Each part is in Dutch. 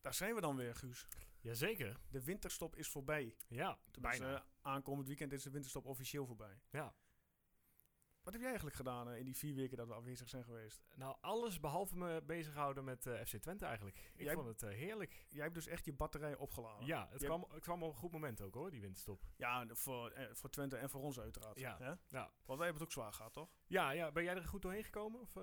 Daar zijn we dan weer, Guus. Jazeker. De winterstop is voorbij. Ja, bijna. aankomend weekend is de winterstop officieel voorbij. Ja. Wat heb jij eigenlijk gedaan eh, in die vier weken dat we afwezig zijn geweest? Nou, alles behalve me bezighouden met eh, FC Twente eigenlijk. Ik Jij- vond het eh, heerlijk. Jij hebt dus echt je batterij opgeladen. Ja, het kwam, het kwam op een goed moment ook hoor, die winterstop. Ja, voor, eh, voor Twente en voor ons uiteraard. Ja. Hè? Ja. Want wij hebben het ook zwaar gehad, toch? Ja, ja, ben jij er goed doorheen gekomen? Of?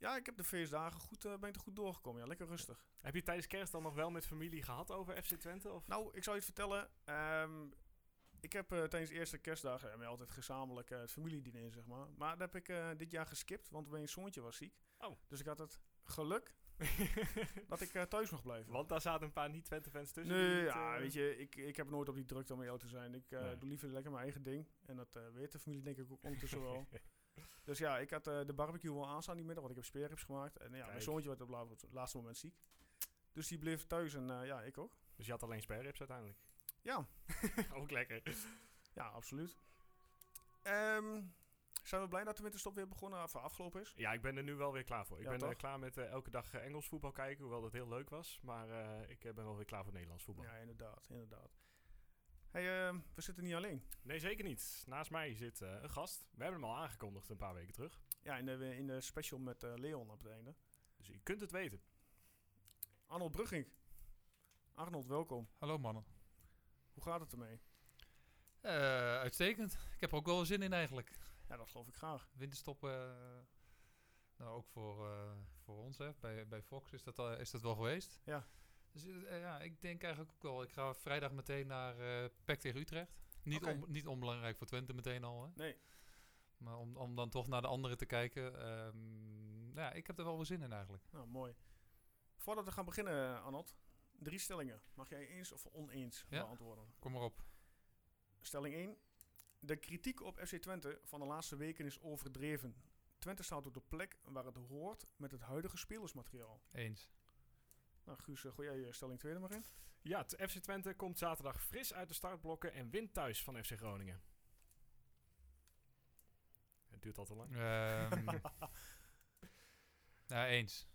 Ja, ik heb de feestdagen goed, eh, ben ik er goed doorgekomen. Ja, lekker rustig. Heb je tijdens kerst dan nog wel met familie gehad over FC Twente? Of? Nou, ik zou je het vertellen. ehm, ik heb eh, tijdens de eerste kerstdagen hebben we altijd gezamenlijk eh, het familiediner, zeg maar. Maar dat heb ik dit jaar geskipt, want mijn zoontje was ziek. Oh. Dus ik had het geluk dat ik thuis mocht blijven. Want daar zaten een paar niet-Twente-fans tussen. Nee, ja, weet je, ik, ik heb nooit op die drukte om jou te zijn. Ik Nee. doe liever lekker mijn eigen ding. En dat weet de familie denk ik ook ondertussen wel. Dus ja, ik had eh, de barbecue wel aanstaan die middag, want ik heb speerrips gemaakt. En ja, mijn zoontje werd op het laatste moment ziek. Dus die bleef thuis en eh, ja, ik ook. Dus je had alleen sperrips uiteindelijk. Ja, ook lekker. ja, absoluut. Ehm, zijn we blij dat de winterstop weer begonnen, of afgelopen is? Ja, ik ben er nu wel weer klaar voor. Ik Ja, ben toch? klaar met eh, elke dag Engels voetbal kijken, hoewel dat heel leuk was. Maar ik ben wel weer klaar voor Nederlands voetbal. Ja, inderdaad, inderdaad. Hey, ehm, we zitten niet alleen. Nee, zeker niet. Naast mij zit eh, een gast. We hebben hem al aangekondigd een paar weken terug. Ja, in de, in de special met eh, Leon op het einde. Dus je kunt het weten. Arnold Brugging. Arnold, welkom. Hallo mannen. Hoe gaat het ermee? Eh, uitstekend. Ik heb er ook wel zin in eigenlijk. Ja, dat geloof ik graag. Winterstop, nou ook voor, eh, voor ons hè. Bij, bij Fox is dat, al- is dat wel geweest. Ja. Dus eh, ja, ik denk eigenlijk ook wel. Ik ga vrijdag meteen naar eh PEC tegen Utrecht. Niet, Oké. on- niet onbelangrijk voor Twente meteen al. Hè. Nee, Maar om, om dan toch naar de andere te kijken. ehm, ja, ik heb er wel wel zin in eigenlijk. nou mooi. Voordat we gaan beginnen, Arnold. Drie stellingen. Mag jij eens of oneens Ja. beantwoorden? Kom maar op. Stelling 1. De kritiek op FC Twente van de laatste weken is overdreven. Twente staat op de plek waar het hoort met het huidige spelersmateriaal. Eens. Nou, Guus, eh, gooi jij je stelling 2 er maar in. Ja, het FC Twente komt zaterdag fris uit de startblokken en wint thuis van FC Groningen. Het duurt al te lang. Ehm ja, eens.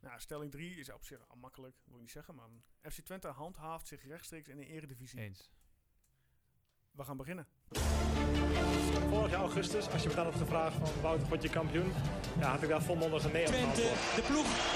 Nou, stelling 3 is op zich al makkelijk, wil ik niet zeggen. Maar FC Twente handhaaft zich rechtstreeks in de eredivisie. Eens. We gaan beginnen. Vorig jaar augustus, als je me dan had gevraagd van Wouter, word je kampioen? Ja, had ik daar volmondig een nee op Twente, de ploeg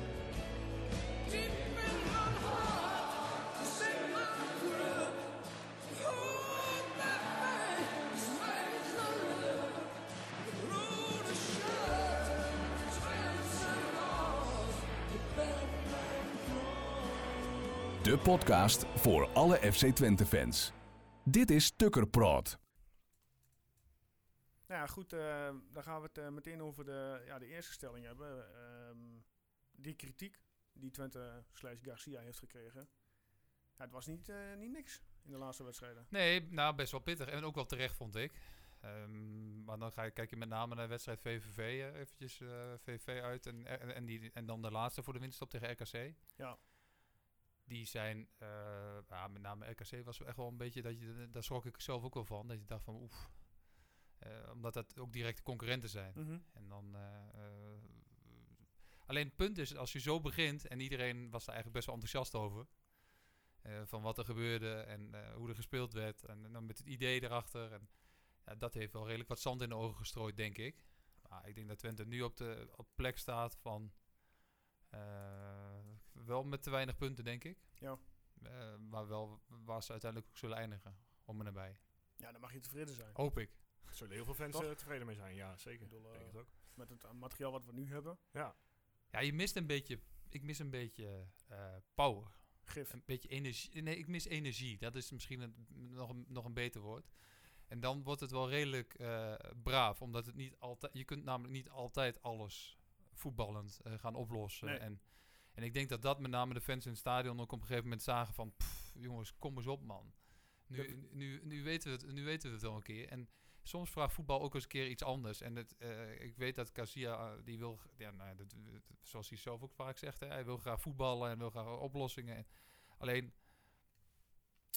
Podcast voor alle FC Twente fans. Dit is Tukkerpraat. Nou ja, goed, eh, dan gaan we het eh, meteen over de, ja, de eerste stelling hebben. Ehm, die kritiek die Twente slash Garcia heeft gekregen. Ja, het was niet, eh, niet niks in de laatste wedstrijden. Nee, nou best wel pittig. En ook wel terecht, vond ik. Ehm, maar dan ga je, kijk je met name naar de wedstrijd VVV eventjes eh, VVV uit. En, en, en, die, en dan de laatste voor de winststop tegen RKC. Ja, Die zijn, eh, ja, met name RKC was echt wel een beetje, dat je, daar schrok ik zelf ook wel van. Dat je dacht van oef. Eh, omdat dat ook directe concurrenten zijn. Mhm. En dan. eh, alleen het punt is, als je zo begint en iedereen was daar eigenlijk best wel enthousiast over. van wat er gebeurde en hoe er gespeeld werd. En, en dan met het idee erachter. En ja, dat heeft wel redelijk wat zand in de ogen gestrooid, denk ik. Maar ik denk dat Twente nu op de op plek staat van. Wel met te weinig punten, denk ik. Ja. Eh, maar wel waar ze uiteindelijk ook zullen eindigen. Om en nabij. ja, dan mag je tevreden zijn. Hoop ik. Er zullen heel veel fans Toch? eh, tevreden mee zijn. Ja, zeker. Ik bedoel, eh, het ook. Met het materiaal wat we nu hebben. Ja. Ja, je mist een beetje. Ik mis een beetje eh, power. Gif. Een beetje energie. Nee, ik mis energie. Dat is misschien een, nog, een, nog een beter woord. En dan wordt het wel redelijk eh, braaf. Omdat het niet altijd. Je kunt namelijk niet altijd alles voetballend eh, gaan oplossen. Nee. En, en ik denk dat dat met name de fans in het stadion ook op een gegeven moment zagen van. "Pff, jongens, kom eens op, man. Nu, nu, nu, weten we het, nu weten we het wel een keer. En soms vraagt voetbal ook eens een keer iets anders. En het, eh, ik weet dat Casia, eh, die wil, ja, nou, dat, zoals hij zelf ook vaak zegt, hè, hij wil graag voetballen en wil graag oplossingen. En Alleen,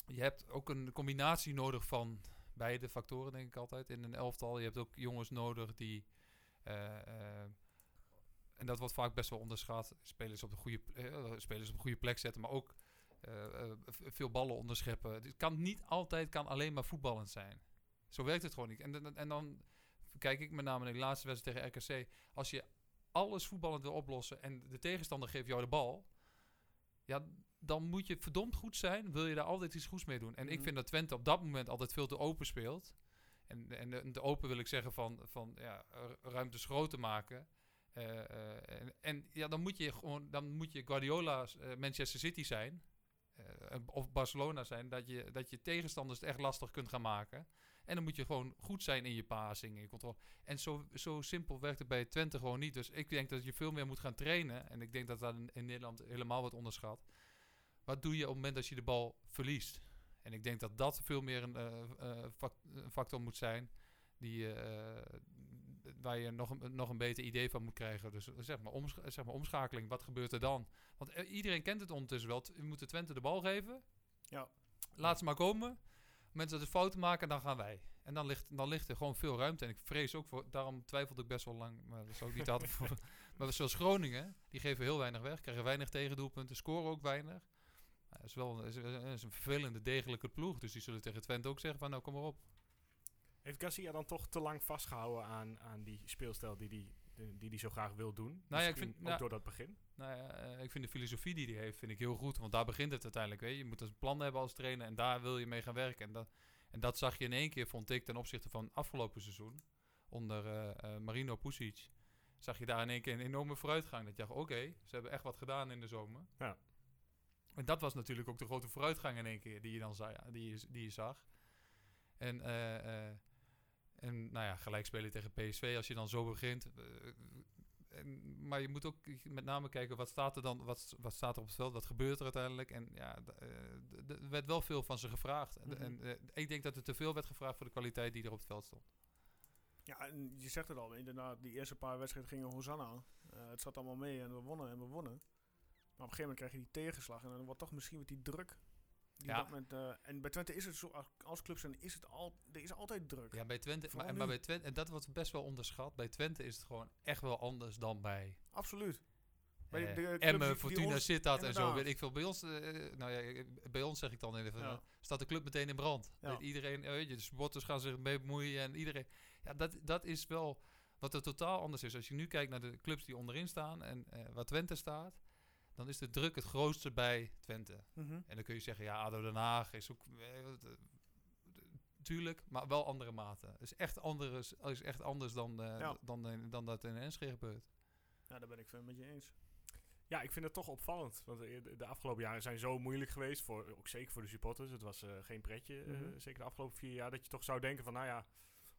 je hebt ook een combinatie nodig van beide factoren, denk ik altijd, in een elftal. Je hebt ook jongens nodig die... eh, en dat wordt vaak best wel onderschat. Spelers op de goede, pl- eh, spelers op de goede plek zetten, maar ook eh, eh, veel ballen onderscheppen. Het kan niet altijd kan alleen maar voetballend zijn. Zo werkt het gewoon niet. En, dan- en dan kijk ik met name naar de laatste wedstrijd tegen RKC. Als je alles voetballend wil oplossen en de tegenstander geeft jou de bal, ja, dan moet je verdomd goed zijn. Wil je daar altijd iets goeds mee doen? En ik Mhm. vind dat Twente op dat moment altijd veel te open speelt. En, en de, de open wil ik zeggen van, van ja, ru- ruimtes groter maken. Eh, eh, en, en ja, dan moet je gewoon, dan moet je Guardiola's eh, Manchester City zijn. of Barcelona zijn, dat je, dat je tegenstanders het echt lastig kunt gaan maken. En dan moet je gewoon goed zijn in je passing, in je controle. En zo, zo simpel werkt het bij Twente gewoon niet. Dus ik denk dat je veel meer moet gaan trainen. En ik denk dat dat in, Nederland helemaal wordt onderschat. Wat doe je op het moment dat je de bal verliest? En ik denk dat dat veel meer een, fac- een factor moet zijn. Die, waar je nog een, nog een beter idee van moet krijgen. Dus zeg maar, omscha- zeg maar omschakeling. Wat gebeurt er dan? Want eh, iedereen kent het ondertussen wel. We moeten Twente de bal geven. Ja. Laat ze maar komen. Mensen dat de fouten maken, dan gaan wij. En dan ligt, dan ligt er gewoon veel ruimte. En ik vrees ook voor, daarom twijfelde ik best wel lang, maar dat is ook niet altijd voor. Maar zoals Groningen, die geven heel weinig weg, krijgen weinig tegendoelpunten, scoren ook weinig. Het is wel is een vervelende, degelijke ploeg. Dus die zullen tegen Twente ook zeggen van nou kom maar op. Heeft Garcia dan toch te lang vastgehouden aan, aan die speelstijl die hij die, die die zo graag wil doen? Nou ja, ik vind- ook nou- door dat begin. Nou ja, eh, ik vind de filosofie die hij heeft, vind ik heel goed. Want daar begint het uiteindelijk. Weet je. je moet een plan hebben als trainer en daar wil je mee gaan werken. En dat, en dat zag je in één keer, vond ik, ten opzichte van afgelopen seizoen. Onder eh, eh, Marino Pusic. Zag je daar in één keer een enorme vooruitgang. Dat je dacht, oké, ze hebben echt wat gedaan in de zomer. Ja. En dat was natuurlijk ook de grote vooruitgang in één keer die je dan die je, die je zag. En, eh, en nou ja, gelijk spelen tegen PSV als je dan zo begint. eh, en, maar je moet ook met name kijken wat staat er dan, wat, wat staat er op het veld, wat gebeurt er uiteindelijk. En ja, eh, er werd wel veel van ze gevraagd. En- Mhm. En eh, ik denk dat er te veel werd gevraagd voor de kwaliteit die er op het veld stond. Ja, en je zegt het al, inderdaad, die eerste paar wedstrijden gingen Hosanna. Eh het zat allemaal mee en we wonnen en we wonnen. Maar op een gegeven moment krijg je die tegenslag en dan wordt toch misschien met die druk. Die Ja. dat moment, eh, en bij Twente is het zo, als- als club zijn, is het al, er is altijd druk. Ja, bij Twente, Vooral maar, maar bij Twente, en dat wordt best wel onderschat. Bij Twente is het gewoon echt wel anders dan bij Absoluut. Bij de- eh, de clubs Emmen, Fortuna ons- Sittard en zo. Weet ik veel. Bij ons, eh, nou ja, bij ons zeg ik dan even, Ja. staat de club meteen in brand. Ja. Weet iedereen, weet je, de supporters gaan zich mee bemoeien en iedereen. Ja, dat, dat is wel wat er totaal anders is. Als je nu kijkt naar de clubs die onderin staan en eh, waar Twente staat, dan is de druk het grootste bij Twente. Mhm. En dan kun je zeggen, ja, ADO Den Haag is ook... eh, Tuurlijk, maar wel andere maten. is echt, andere, is echt anders dan, eh, Ja. dan, eh, dan dat in Enschede gebeurt. Ja, daar ben ik het met je eens. Ja, ik vind het toch opvallend. Want de, afgelopen jaren zijn zo moeilijk geweest. Voor, ook zeker voor de supporters. Het was geen pretje. Mhm. zeker de afgelopen vier jaar. Dat je toch zou denken van, nou ja,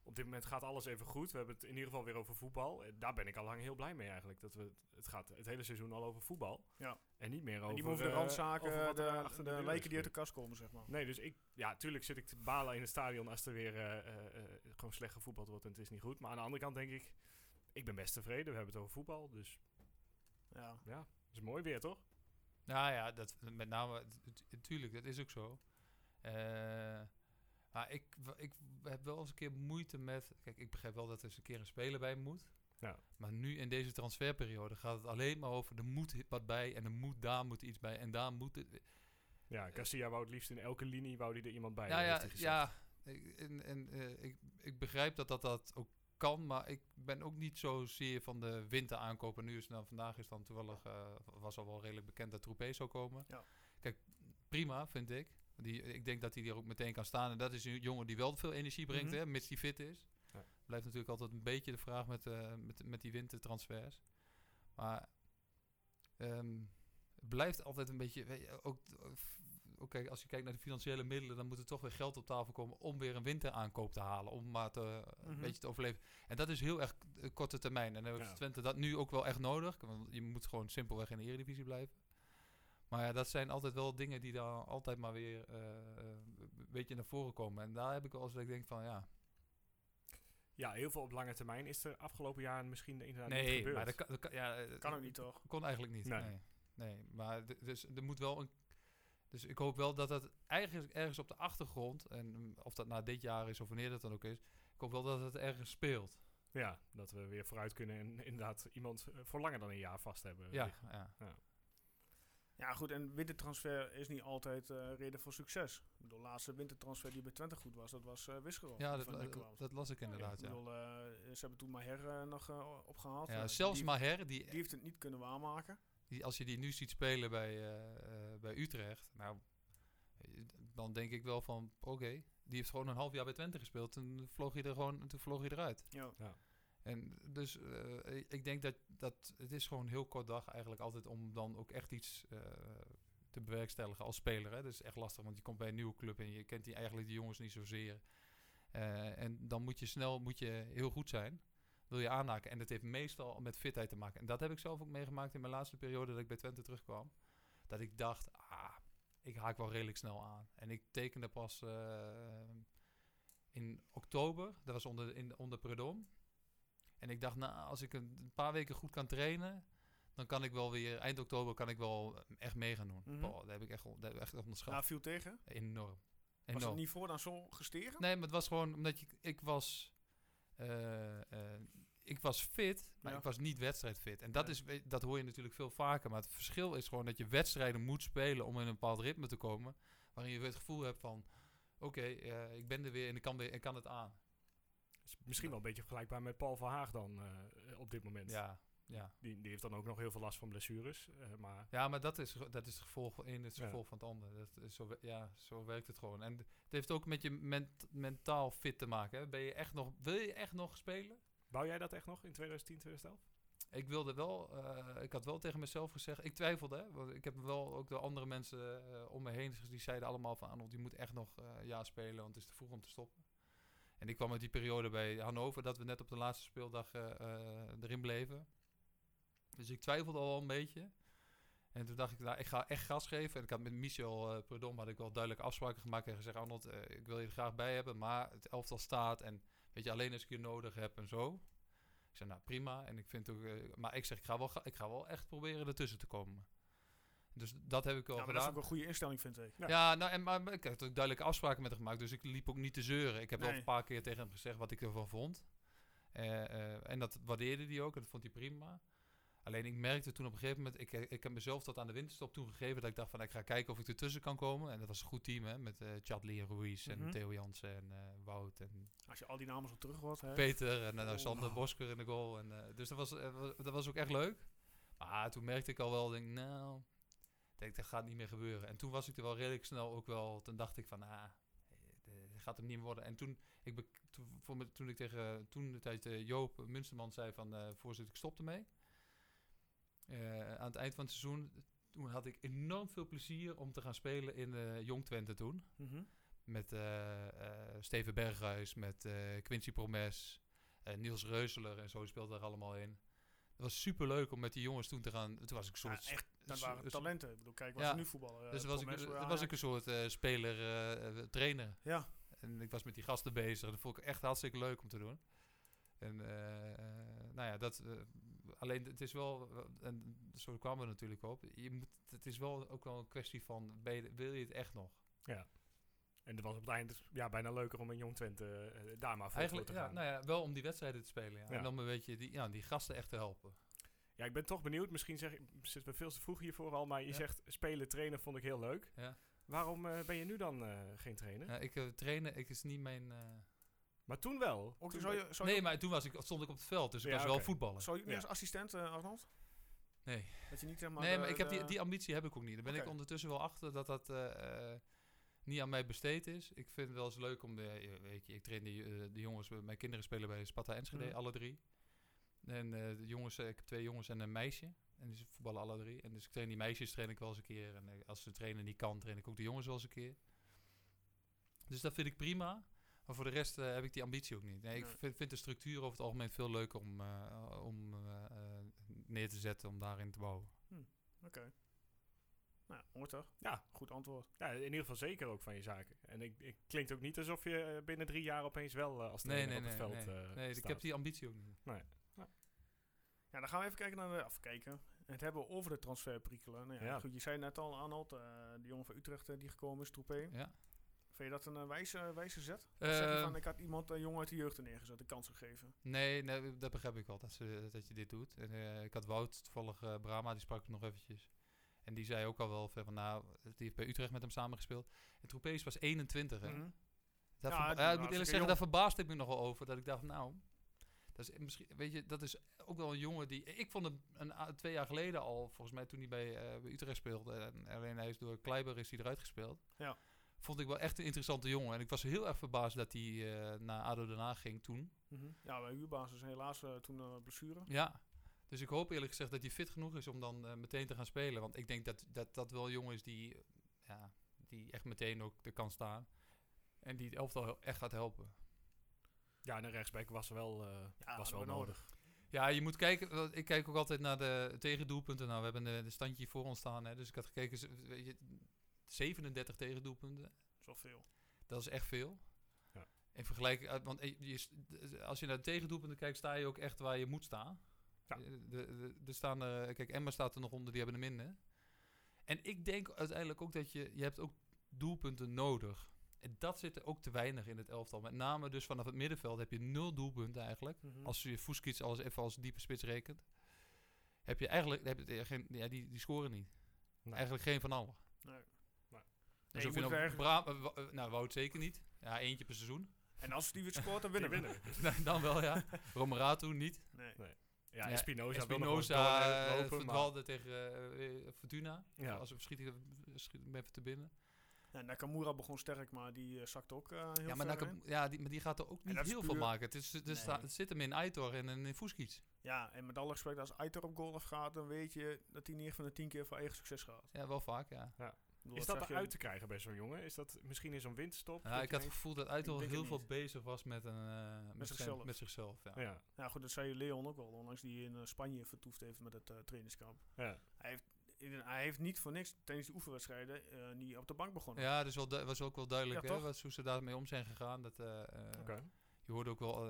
op dit moment gaat alles even goed. We hebben het in ieder geval weer over voetbal. Eh, daar ben ik al lang heel blij mee eigenlijk. Dat we, het gaat het hele seizoen al over voetbal. Ja. En niet meer over... en over de eh, randzaken, over wat er de, achter de, lijken die uit de kast komen, zeg maar. Nee, dus ik... Ja, tuurlijk zit ik te balen in het stadion als er weer eh, eh, eh, gewoon slecht gevoetbald wordt en het is niet goed. Maar aan de andere kant denk ik, ik ben best tevreden. We hebben het over voetbal, dus Ja. ja, is mooi weer, toch? Nou ja, dat, met name, natuurlijk, dat is ook zo. Eh, maar ik, ik heb wel eens een keer moeite met... Kijk, ik begrijp wel dat er eens een keer een speler bij moet. Ja. Maar nu in deze transferperiode gaat het alleen maar over... er moet wat bij en er moet, daar moet iets bij en daar moet... Het, Ja, Garcia wou het liefst in elke linie wou die er iemand bij. ja, heeft ja, ja. Ik- En, en eh, ik, ik begrijp dat, dat dat ook kan, maar ik ben ook niet zozeer van de winter aankopen. Nu is dan vandaag is dan toevallig eh, was al wel redelijk bekend dat Troepé zou komen. Ja. Kijk, prima vind ik. Die, ik denk dat hij er ook meteen kan staan. En dat is een jongen die wel veel energie brengt, Mhm. hè, mits hij fit is. Ja. Blijft natuurlijk altijd een beetje de vraag met, eh, met, met die wintertransfers. Maar ehm, het blijft altijd een beetje. Weet je, ook, ook kijk, als je kijkt naar de financiële middelen, dan moet er toch weer geld op tafel komen om weer een winteraankoop te halen. Om maar te, een Mhm. beetje te overleven. En dat is heel erg eh, korte termijn. En dan heeft Ja. Twente dat nu ook wel echt nodig. Want je moet gewoon simpelweg in de Eredivisie blijven. Maar ja, dat zijn altijd wel dingen die dan altijd maar weer eh, eh, een beetje naar voren komen. En daar heb ik wel eens dat ik denk van ja. Ja, heel veel op lange termijn is er afgelopen jaren misschien inderdaad niet Nee, gebeurd. maar dat kan, dat kan, ja, eh, Kan ook niet, toch? Kon eigenlijk niet. Nee. Nee. nee. maar dus er moet wel een. Dus ik hoop wel dat dat eigenlijk ergens op de achtergrond, en of dat na dit jaar is of wanneer dat dan ook is, ik hoop wel dat het ergens speelt. Ja, dat we weer vooruit kunnen en inderdaad iemand voor langer dan een jaar vast hebben. Ja, liggen. ja. Ja, goed, en wintertransfer is niet altijd eh, reden voor succes. Ik bedoel, de laatste wintertransfer die bij Twente goed was, dat was uh, ja dat, la- dat las ik inderdaad. Ik Ja, bedoel, eh, ze hebben toen Maher nog eh, opgehaald. ja, zelfs die, Maher, die, die heeft het niet kunnen waarmaken. die, als je die nu ziet spelen bij, bij Utrecht, nou, dan denk ik wel van, oké, die heeft gewoon een half jaar bij Twente gespeeld. Toen vloog hij er gewoon, toen vloog hij eruit. Ja. En dus eh, ik- denk dat, dat het is gewoon heel kort dag eigenlijk altijd om dan ook echt iets eh, te bewerkstelligen als speler. Hè. Dat is echt lastig, want je komt bij een nieuwe club en je kent die eigenlijk die jongens niet zozeer. Eh, en dan moet je snel moet je heel goed zijn. Wil je aanhaken. En dat heeft meestal met fitheid te maken. En dat heb ik zelf ook meegemaakt in mijn laatste periode dat ik bij Twente terugkwam. Dat ik dacht, ah, ik haak wel redelijk snel aan. En ik tekende pas in oktober. Dat was onder, in, onder Predom. En ik dacht, nou, als ik een, paar weken goed kan trainen, dan kan ik wel weer, eind oktober kan ik wel echt mee gaan doen. Boah, dat heb ik echt, dat heb ik echt onderschat. Ja, viel tegen. Enorm. Was het Enorm. niveau dan zo gestegen? Nee, maar het was gewoon omdat je, ik was, eh, eh, ik was fit, maar Ja. ik was niet wedstrijdfit. En dat, is, dat hoor je natuurlijk veel vaker. Maar het verschil is gewoon dat je wedstrijden moet spelen om in een bepaald ritme te komen. Waarin je het gevoel hebt van, oké, eh, ik ben er weer en ik kan, weer, ik kan het aan. Is misschien wel een beetje vergelijkbaar met Paul van Haag dan eh, op dit moment. Ja, ja. Die, die heeft dan ook nog heel veel last van blessures. eh, maar Ja, maar dat is, dat is het gevolg van een, is het Ja. gevolg van het ander. Dat is zo, ja, zo werkt het gewoon. En het heeft ook met je ment- mentaal fit te maken. Hè. Ben je echt nog, wil je echt nog spelen? wou jij dat echt nog in 2010, 2011? Ik wilde wel, eh, ik had wel tegen mezelf gezegd, ik twijfelde, hè, want ik heb wel ook de andere mensen om me heen, die zeiden allemaal van Arnold, je moet echt nog ja spelen, want het is te vroeg om te stoppen. En ik kwam uit die periode bij Hannover, dat we net op de laatste speeldag eh, eh, erin bleven. Dus ik twijfelde al een beetje. En toen dacht ik, nou, ik ga echt gas geven. En ik had met Michel Predom had ik wel duidelijke afspraken gemaakt en gezegd, Arnold, ik wil je er graag bij hebben, maar het elftal staat en weet je, alleen als ik je nodig heb en zo. Ik zei, nou prima. En ik vind ook, maar ik zeg, ik ga, wel, ik ga wel echt proberen ertussen te komen. Dus dat heb ik wel Ja, maar dat is gedaan. ook een goede instelling, vind ik. Ja. Ja, nou, en, maar ik heb ook duidelijke afspraken met hem gemaakt. Dus ik liep ook niet te zeuren. Ik heb wel Nee. een paar keer tegen hem gezegd wat ik ervan vond. Eh, eh, en dat waardeerde hij ook. En dat vond hij prima. Alleen ik merkte toen op een gegeven moment... Ik, ik heb mezelf tot aan de winterstop toegegeven... dat ik dacht van ik ga kijken of ik ertussen kan komen. En dat was een goed team, hè. Met eh Chadley en Ruiz en Mhm. Theo Jansen en Wout en Als je al die namen zo terug hoort, hè. Peter en Oh. Sander Bosker in de goal. En, dus dat was, wa- dat was ook echt leuk. Maar toen merkte ik al wel, denk, nou, denk, dat gaat niet meer gebeuren. En toen was ik er wel redelijk snel ook wel, toen dacht ik van, ah, eh, dat gaat hem niet meer worden. En toen ik, toen, voor me, toen ik tegen toen de tijd eh, Joop Munsterman zei van, eh voorzitter, ik stop ermee. Eh, aan het eind van het seizoen, toen had ik enorm veel plezier om te gaan spelen in eh Jong Twente toen. Mhm. Met eh, eh, Steven Berghuis, met eh, Quincy Promes, eh, Niels Reuseler en zo speelde daar allemaal in. Het was super leuk om met die jongens toen te gaan. Toen was ik Ja, soort. echt, dat waren talenten. Ik bedoel, kijk, wat Ja. ze nu voetballen. Dus eh, toen was ik, eh, was ik een soort eh, speler, eh, trainer. Ja, En ik was met die gasten bezig. Dat vond ik echt hartstikke leuk om te doen. En nou ja, dat. alleen het is wel. En zo kwamen we natuurlijk op. Je moet, het is wel ook wel een kwestie van. Ben je, wil je het echt nog? Ja. En het was op het eind ja, bijna leuker om in Jong Twente eh, daar maar voor Eigenlijk, te ja, gaan. nou ja, wel om die wedstrijden te spelen. Ja. Ja. En om een beetje die, ja, die gasten echt te helpen. Ja, ik ben toch benieuwd. Misschien zeg ik, zit me veel te vroeg hiervoor al, maar je Ja. zegt spelen, trainen vond ik heel leuk. Ja. Waarom eh, ben je nu dan eh, geen trainer? Ja, ik eh, trainen, ik is niet mijn. eh, Maar toen wel. ook Toen zou je, zou je, Nee, maar toen was ik, stond ik op het veld, dus ik Ja, was wel oké. voetballer. zou je Ja. als assistent, Arnold? Nee, Dat je niet zeg maar... nee de- maar ik heb die, de- die ambitie heb ik ook niet. Daar ben ik ondertussen wel achter dat dat eh, eh, niet aan mij besteed is. Ik vind het wel eens leuk om, de, weet je, ik train die, eh, de jongens, mijn kinderen spelen bij Sparta Enschede, Mhm. alle drie. En eh, de jongens, eh, ik heb twee jongens en een meisje. En die voetballen alle drie. En dus ik train die meisjes train ik wel eens een keer. En eh, als de trainer niet kan, train ik ook de jongens wel eens een keer. Dus dat vind ik prima. Maar voor de rest eh, heb ik die ambitie ook niet. Nee, ik vind, vind de structuur over het algemeen veel leuker om, eh, om eh, eh, neer te zetten, om daarin te bouwen. Oké. Nou, mooi toch? Ja. Goed antwoord. Ja, in ieder geval zeker ook van je zaken. En ik, ik klinkt ook niet alsof je eh, binnen drie jaar opeens wel eh, als Nee, trainer nee, op nee. het veld nee. eh, nee ik heb die ambitie ook niet. Ja, dan gaan we even kijken naar de... Of kijken. het hebben over de transferperikelen. Nou ja, Ja. Goed, je zei net al, Arnold, eh de jongen van Utrecht die gekomen is, Troepé. Ja. Vind je dat een wijze, wijze zet? Of zeg je Ehm, van, ik had iemand, een jongen uit de jeugd er neergezet, de kans gegeven. Nee, nee, dat begrijp ik wel, dat, ze, dat je dit doet. En, eh, ik had Wout, toevallig eh, Brahma, die sprak ik nog eventjes. En die zei ook al wel van, nou, die heeft bij Utrecht met hem samengespeeld. En Troepés was 21, hè. Mhm. Ja, ik moet eerlijk zeggen, daar verbaasde ik me nogal over. Dat ik dacht, nou, dat is misschien, weet je, dat is ook wel een jongen die. Ik vond hem een, a- twee jaar geleden al, volgens mij toen hij bij, eh, bij Utrecht speelde. En alleen hij is door Kleiber is hij eruit gespeeld. Ja. Vond ik wel echt een interessante jongen. En ik was heel erg verbaasd dat hij eh, naar ADO Den Haag ging toen. Mhm. Ja, bij huurbasis helaas eh, toen een blessure. Ja. Dus ik hoop eerlijk gezegd dat hij fit genoeg is om dan eh, meteen te gaan spelen. Want ik denk dat dat, dat wel een jongen is die, eh, ja, die echt meteen ook er kan staan. En die het elftal echt gaat helpen. Ja, en een rechtsback was wel, eh, Ja, was wel nodig. Ja, je moet kijken. Ik kijk ook altijd naar de tegendoelpunten. Nou, we hebben de, de standje voor ons staan. Hè, dus ik had gekeken. Weet je, 37 tegendoelpunten. Dat is wel veel. Dat is echt veel. Ja. In vergelijking. Want je, als je naar de tegendoelpunten kijkt, sta je ook echt waar je moet staan. Ja. Eh, De, de, er staan er, kijk, Emma staat er nog onder, die hebben er minder. En ik denk uiteindelijk ook dat je, je hebt ook doelpunten nodig. En dat zit er ook te weinig in het elftal. Met name dus vanaf het middenveld heb je nul doelpunten eigenlijk. Mhm. Als je Fuskic als, even als diepe spits rekent. Heb je eigenlijk, heb je geen, ja, die, die scoren niet. Nee. Eigenlijk geen van allen. Nee. Dus je moet nou, eh, eh, Wout zeker niet. Ja, eentje per seizoen. En als die weer scoort, dan winnen we. Nee, dan wel, ja. Romeratu niet. Nee. Ja, Ja, doorlopen, uh, maar- verdwaalde tegen eh, eh, Fortuna. Ja. Als we verschieten, schiet hem even te binnen. Ja, Nakamura begon sterk, maar die eh, zakt ook eh, heel Ja, maar, ver Nakam- in. ja die, maar die gaat er ook niet heel veel maken. Het, is, het, is- Nee. het zit hem in Aitor en in Fuskic. Ja, en met alle respect, als Aitor op goal afgaat, dan weet je dat hij 9 van de 10 keer voor eigen succes gaat. Ja, wel vaak, ja. Ik bedoel, Is dat je- eruit te krijgen bij zo'n jongen? Is dat misschien in zo'n winterstop? ja dat ik had het gevoel dat denk heel veel niet. bezig was met, een, eh, met, zichzelf. met zichzelf. Ja. Ja, Ja, goed, dat zei Leon ook al, onlangs die in eh, Spanje vertoefd heeft met het eh, trainingskamp. ja. Hij heeft, in- hij heeft niet voor niks tijdens de oefenwedstrijden eh, niet op de bank begonnen. Ja, dus wel du- was ook wel duidelijk Ja, hè, wat, hoe ze daarmee om zijn gegaan. Dat, eh, eh, Oké. Je hoorde ook wel,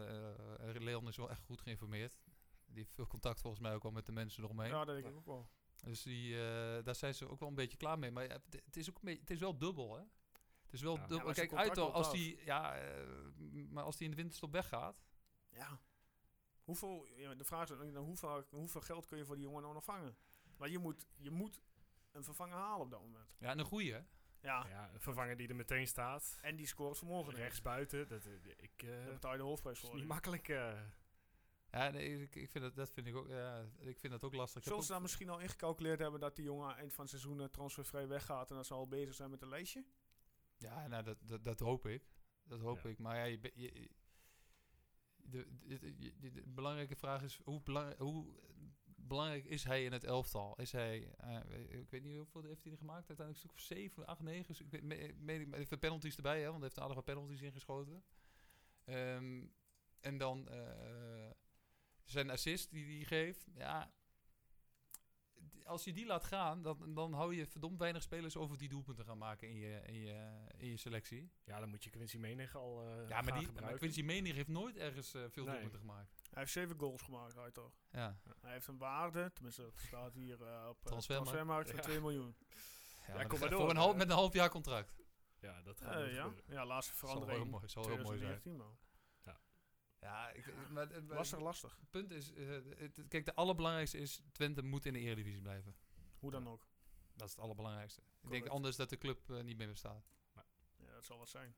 Leon is wel echt goed geïnformeerd. Die heeft veel contact volgens mij ook al met de mensen eromheen. Ja, dat denk ik ook wel. Dus die, eh, daar zijn ze ook wel een beetje klaar mee. Maar het- het is ook een beetje, het is wel dubbel, hè? Het is wel Ja. dubbel. Ja, Kijk, uit contract als die, ja, eh, maar als die in de winterstop weggaat. Ja. Hoeveel, ja, de vraag is dan hoeveel, hoeveel geld kun je voor die jongen nou nog vangen? Maar je moet, je moet een vervanger halen op dat moment. Ja, en een goeie, hè? Ja, ja, een vervanger die er meteen staat. en die scoort vanmorgen Rechts buiten. Dat, eh, ik, eh, Daar betaal je de hoofdprijs is voor. niet makkelijk. eh. Ja, nee, ik, ik vind dat, dat vind ik ook, ja, ik vind dat ook lastig. Zullen ze ook- dan misschien al ingecalculeerd hebben dat die jongen eind van het seizoen eh, transfervrij weggaat en dat ze al bezig zijn met een lijstje? Ja, nou, dat, dat, dat hoop ik. Dat hoop Ja. ik. Maar ja, je, de, de, de, de- de- de belangrijke vraag is, hoe, belang, hoe belangrijk is hij in het elftal? Is hij, eh, ik weet niet hoeveel heeft hij er gemaakt, uiteindelijk een stuk of 7, 8, 9. Ik weet, me, me, me- even penalties erbij, hè, want hij heeft een aardige penalties ingeschoten. Ehm, en dan eh, zijn assist die hij geeft, ja... Als je die laat gaan, dan, dan hou je verdomd weinig spelers over die doelpunten gaan maken in je, in je, in je selectie. Ja, dan moet je Quincy Menig al eh Ja, maar, gaan die, maar. Quincy Menig heeft nooit ergens eh, veel Nee. doelpunten gemaakt. Hij heeft zeven goals gemaakt, uit toch? Ja. Hij heeft een waarde, tenminste dat staat hier eh, op Transfermarkt. transfermarkt van Ja. 2 miljoen. Ja, kom maar door, voor een half, met een half jaar contract. Ja, dat gaat niet ja. gebeuren. ja, laatste Zal heel verandering. mooi, zal heel mooi zijn. 2019, man. Ja, ik, maar, het- maar Lastig, lastig. het punt is, eh, het- kijk, de allerbelangrijkste is, Twente moet in de Eredivisie blijven. Hoe dan ook. Dat is het allerbelangrijkste. Ik denk anders dat de club eh, niet meer bestaat. Ja, dat zal wat zijn.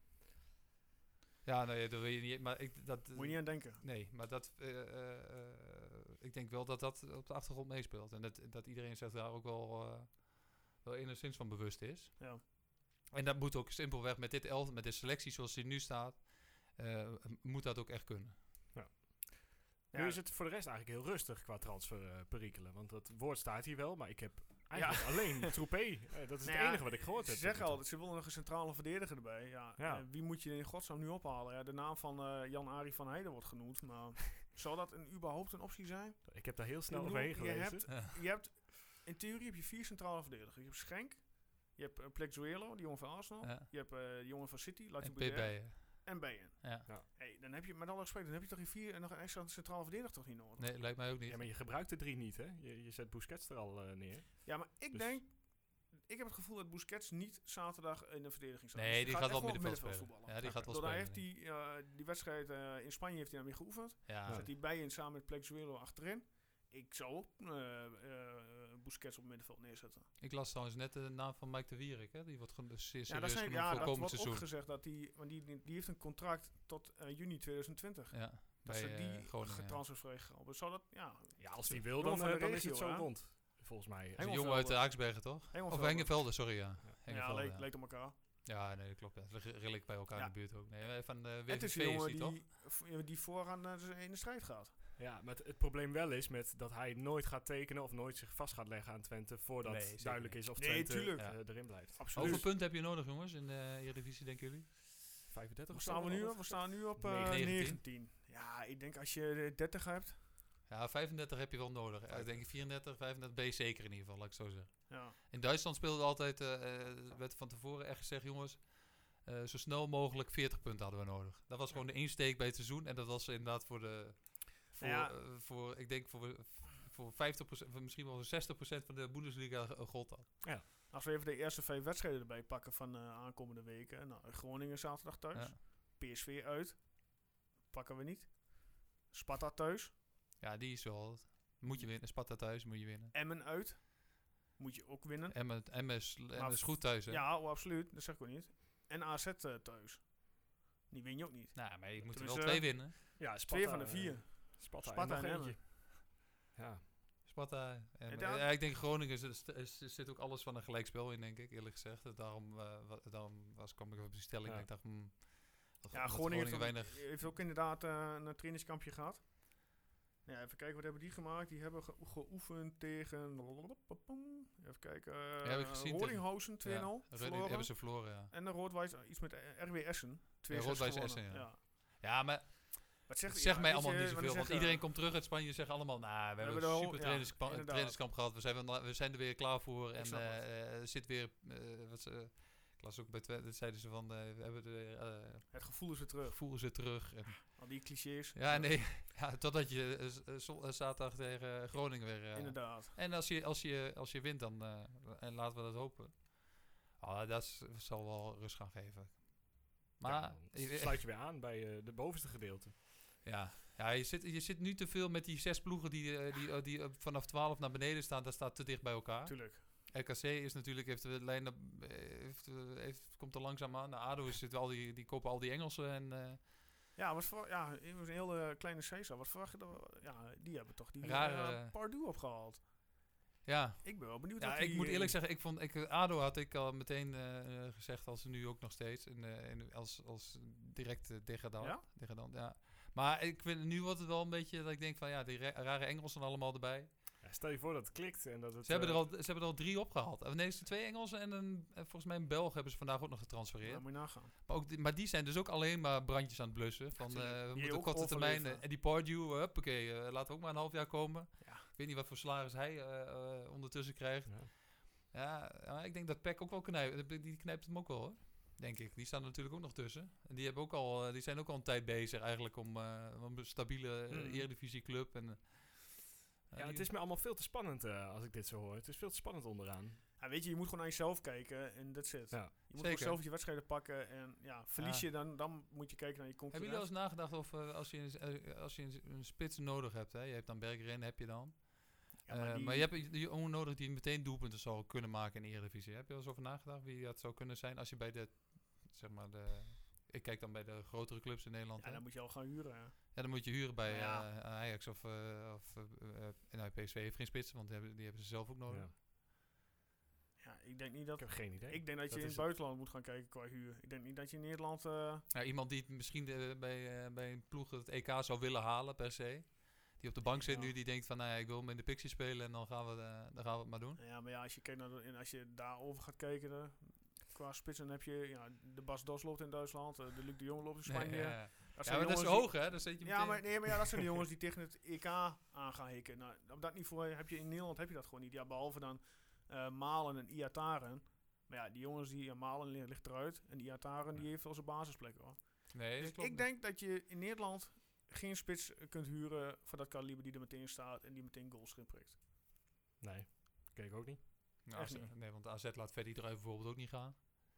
Ja, nee, dat wil je niet, maar ik, dat... Moet je niet aan denken. Nee, maar dat, eh, eh, eh, ik denk wel dat dat op de achtergrond meespeelt. En dat, dat iedereen zich daar ook wel, eh, wel enigszins van bewust is. Ja. En dat moet ook simpelweg met dit elf, met de selectie zoals die nu staat, eh, moet dat ook echt kunnen. Nu is het voor de rest eigenlijk heel rustig qua transferperikelen. want dat woord staat hier wel, maar ik heb eigenlijk alleen Troepé. Eh, dat is Nou het ja, enige wat ik gehoord Ze heb. zeggen tot nu altijd, ze willen nog een centrale verdediger erbij. Ja, Ja. eh, wie moet je in godsnaam nu ophalen? Ja, de naam van eh, Jan-Arie van Heijden wordt genoemd, maar zal dat een, überhaupt een optie zijn? Ik heb daar heel snel overheen je gelezen. hebt- Je hebt, in theorie heb je vier centrale verdedigers. Je hebt Schenk, je hebt uh, Plexuelo, die jongen van Arsenal. Ja. Je hebt eh, die jongen van City, En Latif PB. eh, en Bijen. Ja. Hey, dan heb je, met alle respect, dan heb je toch die vier en nog een extra centrale verdediger toch niet nodig? Nee, lijkt mij ook niet. Ja, maar je gebruikt de drie niet, hè? Je, je zet Busquets er al eh, neer. Ja, maar ik Dus- denk, ik heb het gevoel dat Busquets niet zaterdag in de verdediging staat. Nee, die gaat wel echt op middenveld voetballen. spelen. Ja, die gaat wel spelen. heeft hij eh, die wedstrijd eh, in Spanje heeft hij daarmee geoefend. Ja, Zet hij bij in samen met Plexuelo achterin. Ik zou ook eh eh, Busquets op middenveld neerzetten. ik las trouwens net de naam van Mike de Wierik, hè? Die wordt gewoon dus zeer Ja, serieus dat, zijn, ja, voor dat komend wordt ook seizoen. gezegd dat hij, want die, die heeft een contract tot eh, juni 2020. Ja, Dat bij ze die Groningen. ja. getransfervrij gehaald. Zou dat, ja, Ja, als hij wil, dan, de eh, dan is het zo rond. Volgens mij. Een jongen uit uh, Haaksbergen, toch? Of Hengelvelde. Hengevelde, sorry, ja. ja, leek, ja. leek op elkaar. Ja, nee, dat klopt. Ja. Het ligt redelijk bij elkaar Ja. in de buurt ook. Nee, van de Het is WVV die, toch? die, die vooraan in de strijd gaat. Ja, maar het, het probleem wel is met dat hij nooit gaat tekenen of nooit zich vast gaat leggen aan Twente voordat Nee, duidelijk niet. is of Nee, Twente tuurlijk. eh, erin blijft. Absoluut. Hoeveel punten heb je nodig, jongens, in de Eredivisie, denken jullie? 35 Waar of staan we nu? We staan nu op eh, 19. 19. Ja, ik denk als je eh, 30 hebt. Ja, 35 heb je wel nodig. Ja, ik denk 34, 35 ben je zeker in ieder geval, laat ik het zo zeggen. Ja. In Duitsland speelde altijd, eh, eh, werd van tevoren echt gezegd, jongens, eh, zo snel mogelijk 40 punten hadden we nodig. Dat was gewoon de insteek bij het seizoen en dat was inderdaad voor de, voor, Ja. eh, voor ik denk voor, voor 50%, voor misschien wel 60% van de Bundesliga eh, gold dat. Als we even de eerste vijf wedstrijden erbij pakken van de aankomende weken. Nou, Groningen zaterdag thuis. Ja. PSV uit. Pakken we niet. Sparta thuis. ja, die is wel, moet je winnen. Sparta thuis moet je winnen. Emmen uit. Moet je ook winnen. Emmen, Emmen is, Emmen is goed thuis, hè? Ja, oh, absoluut. Dat zeg ik ook niet. En AZ eh, thuis. Die win je ook niet. Nou, maar je moet er wel twee winnen. Ja, Sparta, Twee van de eh, vier. Sparta, Sparta en en. Emmen. Ja, Sparta. En, En daar- ja, ik denk Groningen is, is, is- zit ook alles van een gelijkspel in, denk ik, eerlijk gezegd. En Daarom, eh, wa- daarom was, kwam ik op die stelling. Ja. dat Ik dacht, hmm, dat- Ja, dat Groningen heeft, ook- weinig. heeft ook inderdaad eh, een trainingskampje gehad. Ja, even kijken, wat hebben die gemaakt? Die hebben ge- geoefend tegen... Even kijken. Uh, heb ik gezien tegen- Rodinghausen 2-0. Ja, hebben ze verloren, ja. En de Roodwijs, iets met eh, RW Essen. 2 Rood-Wijs Essen, ja. Ja, maar Wat zegt, het zegt ja, mij allemaal je, niet zoveel. Want zeg, iedereen eh, komt terug uit Spanje en zeggen allemaal... Nou, we hebben hebben een de super ho- ja, trainingskamp, inderdaad. trainingskamp gehad. We, zijn, we zijn er weer klaar voor. En het. eh, er zit weer... eh, wat ze, ik las ook bij Twente, zeiden ze van... eh, we hebben eh, Het gevoel is weer terug. voelen ze terug. En, Al die clichés. ja, nee. Ja, totdat je eh, eh, eh, zaterdag tegen Groningen weer... eh, Inderdaad. En als je, als je, als je wint, dan eh, en laten we dat hopen. Ah, dat zal wel rust gaan geven. Maar Ja, sluit je weer aan bij eh, de bovenste gedeelte. Ja, ja je, zit, je zit nu te veel met die zes ploegen die, eh, die, eh, die eh, vanaf 12 naar beneden staan. Dat staat te dicht bij elkaar. Tuurlijk. RKC is natuurlijk, heeft de lijn, heeft, heeft, komt er langzaam aan. Nou, ADO is, zit al die, die kopen al die Engelsen. En, Ja, wat voor, ja, het was een hele kleine Caesar. Wat verwacht je dan? Ja, die hebben toch die Rare- eh, opgehaald. ja, Ik ben wel benieuwd Ja, ik moet eerlijk zeggen, ik vond, ik, ADO had ik al meteen gezegd, als ze nu ook nog steeds, in, eh, in, als, als direct uh, degradant. Ja? degradant ja. Maar ik vind, nu wordt het wel een beetje dat ik denk van, ja, die ra- rare Engelsen allemaal erbij. Ja, stel je voor dat het klikt en dat het... Ze hebben, er eh, al, ze hebben er al drie opgehaald. Nee, ze twee Engelsen en een, en volgens mij een Belg hebben ze vandaag ook nog getransfereerd. Ja, moet je nagaan. Maar, ook die, maar die zijn dus ook alleen maar brandjes aan het blussen. Van, eh, we Die moeten ook korte termijn. eh, en die Pardew, huppakee, eh, laten we ook maar een half jaar komen. Ja. Ik weet niet wat voor salaris hij eh, eh, ondertussen krijgt. ja, ik denk dat Peck ook wel knijpt. Die knijpt hem ook wel hoor. Denk ik. Die staan er natuurlijk ook nog tussen. En die, hebben ook al, eh, die zijn ook al een tijd bezig eigenlijk om, eh, een stabiele uh, Mm. Eredivisie club. En, uh, Ja, het is me allemaal veel te spannend uh, als ik dit zo hoor. Het is veel te spannend onderaan. Ja, weet je, je moet gewoon naar jezelf kijken en that's it. Ja. Je moet Zeker. gewoon zelf je wedstrijden pakken en ja, verlies Ja. je dan, dan moet je kijken naar je Hebben jullie al concurrent. eens nagedacht of uh, als je, een, als je een, een, spits nodig hebt, hè? je hebt dan Bergeren, heb je dan. Ja, maar, die, maar, je hebt die jongen nodig die meteen doelpunten zou kunnen maken in de Eredivisie. Heb je al eens over nagedacht wie dat zou kunnen zijn als je bij de, zeg maar de, ik kijk dan bij de grotere clubs in Nederland. ja, hè? dan moet je al gaan huren. Ja, dan moet je huren bij Ja. uh, Ajax of, uh, of uh, nou, PSV heeft geen spitsen, want die hebben, die hebben ze zelf ook nodig. Ja. Ja, ik denk niet dat... Ik heb geen idee. Ik denk dat, Dat je in het buitenland moet gaan kijken qua huur. Ik denk niet dat je in Nederland... eh, Ja, iemand die het misschien de, bij, uh, bij een ploeg het EK zou willen halen per se. Die op de bank zit nu, die denkt van, nou ja, ik wil hem in de Pixie spelen en dan gaan we, uh, dan gaan we het maar doen. ja, maar ja, als je, kijkt naar de, en als je daarover gaat kijken... de- qua spitsen dan heb je ja, de Bas Dos loopt in Duitsland, eh, de Luc de Jong loopt in Spanje. Nee, ja, ja. Dat ja, maar dat is hoog, hè? Dan zit je Ja, maar, nee, maar ja, dat zijn de jongens die tegen het EK aan gaan hikken. Nou, op dat niveau heb je in Nederland heb je dat gewoon niet. Ja, behalve dan eh, Malen en Iataren. Maar ja, die jongens die Malen li- ligt eruit en Iataren die heeft wel zijn basisplek hoor. Nee, Dus dat ik niet. denk dat je in Nederland geen spits kunt huren voor dat kaliber die er meteen staat en die meteen goals prikt. Nee, kijk ook niet. Nou, AZ niet. nee, want AZ laat Freddy Druijf bijvoorbeeld ook niet gaan.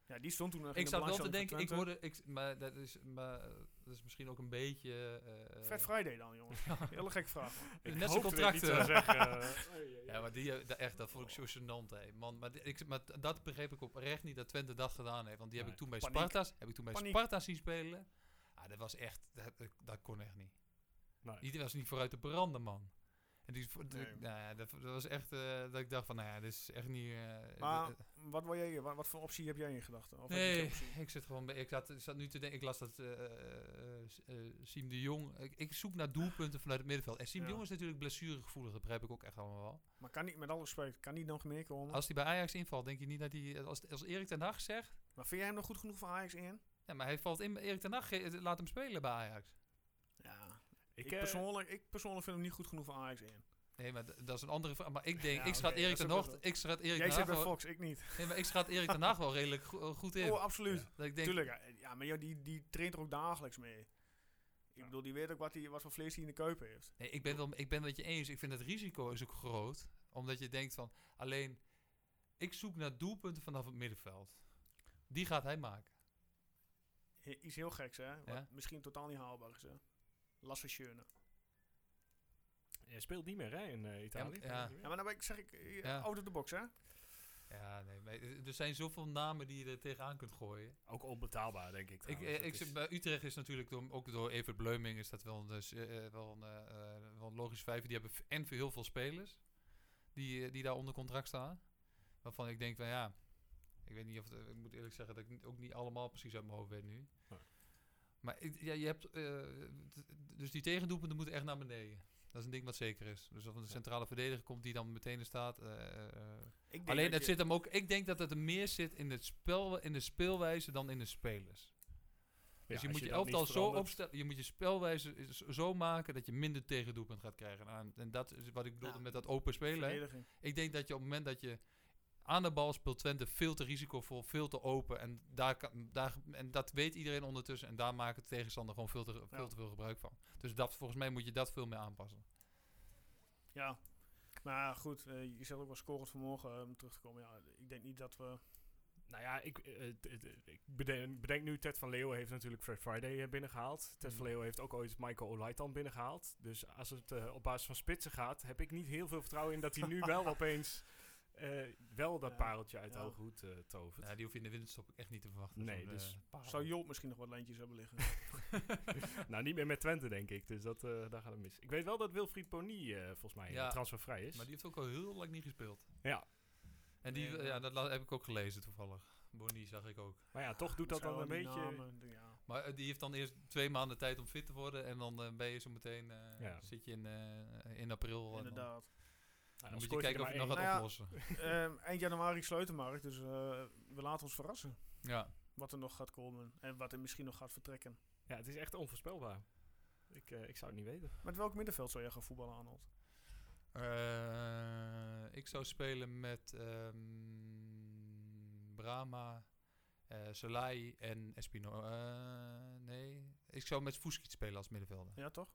Ja, die stond toen Ik zat wel te denken, van ik hoorde, ik, maar, dat is, maar eh, dat is misschien ook een beetje... eh, Fat Friday dan, jongens. Hele gekke vraag. Ik Net zijn hoopte dat je contract, niet zou eh. zeggen. Ja, maar die, echt, dat vond ik zo gênant, hè. Man, maar, ik, maar dat begreep ik oprecht niet dat Twente dat gedaan heeft. Want die heb Nee, ik toen bij paniek. Sparta's, heb ik toen bij Paniek. Sparta zien spelen. Dat was echt, dat, dat- kon echt niet. Nee. Die was niet vooruit te branden, man. En die, Nee. nou ja, dat, dat was echt, eh, dat ik dacht van, nou ja, dit is echt niet... eh, Maar eh, wat, wil jij, wat, wat voor optie heb jij in gedachten? Nee, ik zit gewoon bij, ik zat, ik zat nu te denken, ik las dat eh eh, eh, Siem de Jong, ik, ik zoek naar doelpunten vanuit het middenveld. En Siem de. Jong is natuurlijk blessuregevoelig, dat begrijp ik ook echt allemaal wel. Maar kan niet, met alle respect, kan niet nog meer komen? Als hij bij Ajax invalt, denk je niet dat hij, als, als Erik ten Hag zegt, Maar vind jij hem nog goed genoeg voor Ajax in? Ja, maar hij valt in, Erik ten Hag, ge- laat hem spelen bij Ajax. Ja. Ik, Ik, eh, persoonlijk, ik persoonlijk vind hem niet goed genoeg voor Ajax in. Nee, maar dat is een andere vraag. Maar ik denk, Ja, ik schat Erik ten Hag, ik schat Erik Jij zit bij Fox, ik niet. nee, maar ik schat Erik ten Hag wel redelijk go- goed in. Oh, absoluut. Dat ik denk, Tuurlijk. ja. Ja, maar die, die traint er ook dagelijks mee. Ik bedoel, die weet ook wat, die, wat voor vlees hij in de keupen heeft. Nee, ik ben, wel, ik ben het met je eens. Ik vind het risico is ook groot. Omdat je denkt van, alleen, ik zoek naar doelpunten vanaf het middenveld. Die gaat hij maken. Iets heel geks, hè? Wat Ja. misschien totaal niet haalbaar is, hè? Lasse Schöne. Hij speelt niet meer hè, in eh, Italië. ja. Ja, maar dan ben ik, zeg ik, eh, Ja. out of the box, hè? Ja, nee, maar er zijn zoveel namen die je er tegenaan kunt gooien. Ook onbetaalbaar, denk ik. Ik, trouwens. eh, ik, is- bij Utrecht is natuurlijk door, ook door Evert Bleuming is dat wel een, dus, eh, eh, wel een, eh, eh, wel een logische vijver. Die hebben en heel veel spelers die, eh, die daar onder contract staan. Waarvan ik denk van ja, ik weet niet of het- ik moet eerlijk zeggen dat ik niet- ook niet allemaal precies uit mijn hoofd weet nu. Nee. Maar ik, ja, je hebt, eh, dus die tegendoelpunten moeten echt naar beneden. Dat is een ding wat zeker is. Dus of een centrale verdediger komt die dan meteen er staat. eh, eh, eh. Ik denk Alleen dat het je- zit hem ook. Ik denk dat het er meer zit in, het spel, in de speelwijze dan in de spelers. ja, Dus je als moet je elftal zo opstellen. Je moet je spelwijze zo maken dat je minder tegendoelpunt gaat krijgen. Nou, en dat is wat ik bedoelde Ja. met dat open spelen. Ik denk dat je op het moment dat je aan de bal speelt Twente veel te risicovol, veel te open. En, daar kan, daar, en dat weet iedereen ondertussen. En daar maakt de tegenstander gewoon veel te, veel Ja. te veel gebruik van. Dus dat, volgens mij moet je dat veel meer aanpassen. Ja. Maar goed, eh, je zegt ook wel scorend vermogen eh, om terug te komen. Ja, ik denk niet dat we... Nou ja, ik, eh, ik bedenk, bedenk nu, Ted van Leeuwen heeft natuurlijk Fred Friday eh, binnengehaald. Ted van Mhm. Leeuwen heeft ook ooit Michael Olaitan binnengehaald. Dus als het op basis van spitsen gaat, heb ik niet heel veel vertrouwen in dat hij nu wel opeens eh, wel dat Ja, pareltje uit de ja. hoge hoed eh, tovert. Ja, die hoef je in de winterstop echt niet te verwachten. Nee, dus eh, parel. Zou Joop misschien nog wat lijntjes hebben liggen? nou, niet meer met Twente, denk ik. Dus dat, eh, daar gaat het mis. Ik weet wel dat Wilfried Pony eh, volgens mij Ja. transfervrij is. Maar die heeft ook al heel lang niet gespeeld. Ja, En die, Nee, ja, dat heb ik ook gelezen toevallig. Bonnie zag ik ook. maar ja, toch doet dat dan een beetje... namen, ja. Maar die heeft dan eerst twee maanden tijd om fit te worden. En dan eh, ben je zo meteen, eh, Ja. zit je in, eh, in april. en dan- Inderdaad. Dan, dan moet je kijken of je nog gaat één. Nou ja, oplossen. Ehm, eind januari sluit de markt, dus eh, we laten ons verrassen. Ja. Wat er nog gaat komen en wat er misschien nog gaat vertrekken. Ja, het is echt onvoorspelbaar. Ik, eh, ik zou het niet weten. Met welk middenveld zou jij gaan voetballen, Arnold? Eh, ik zou spelen met ehm Brahma, eh Salai en Espino. eh, nee, ik zou met Fuskic spelen als middenvelder. Ja, toch?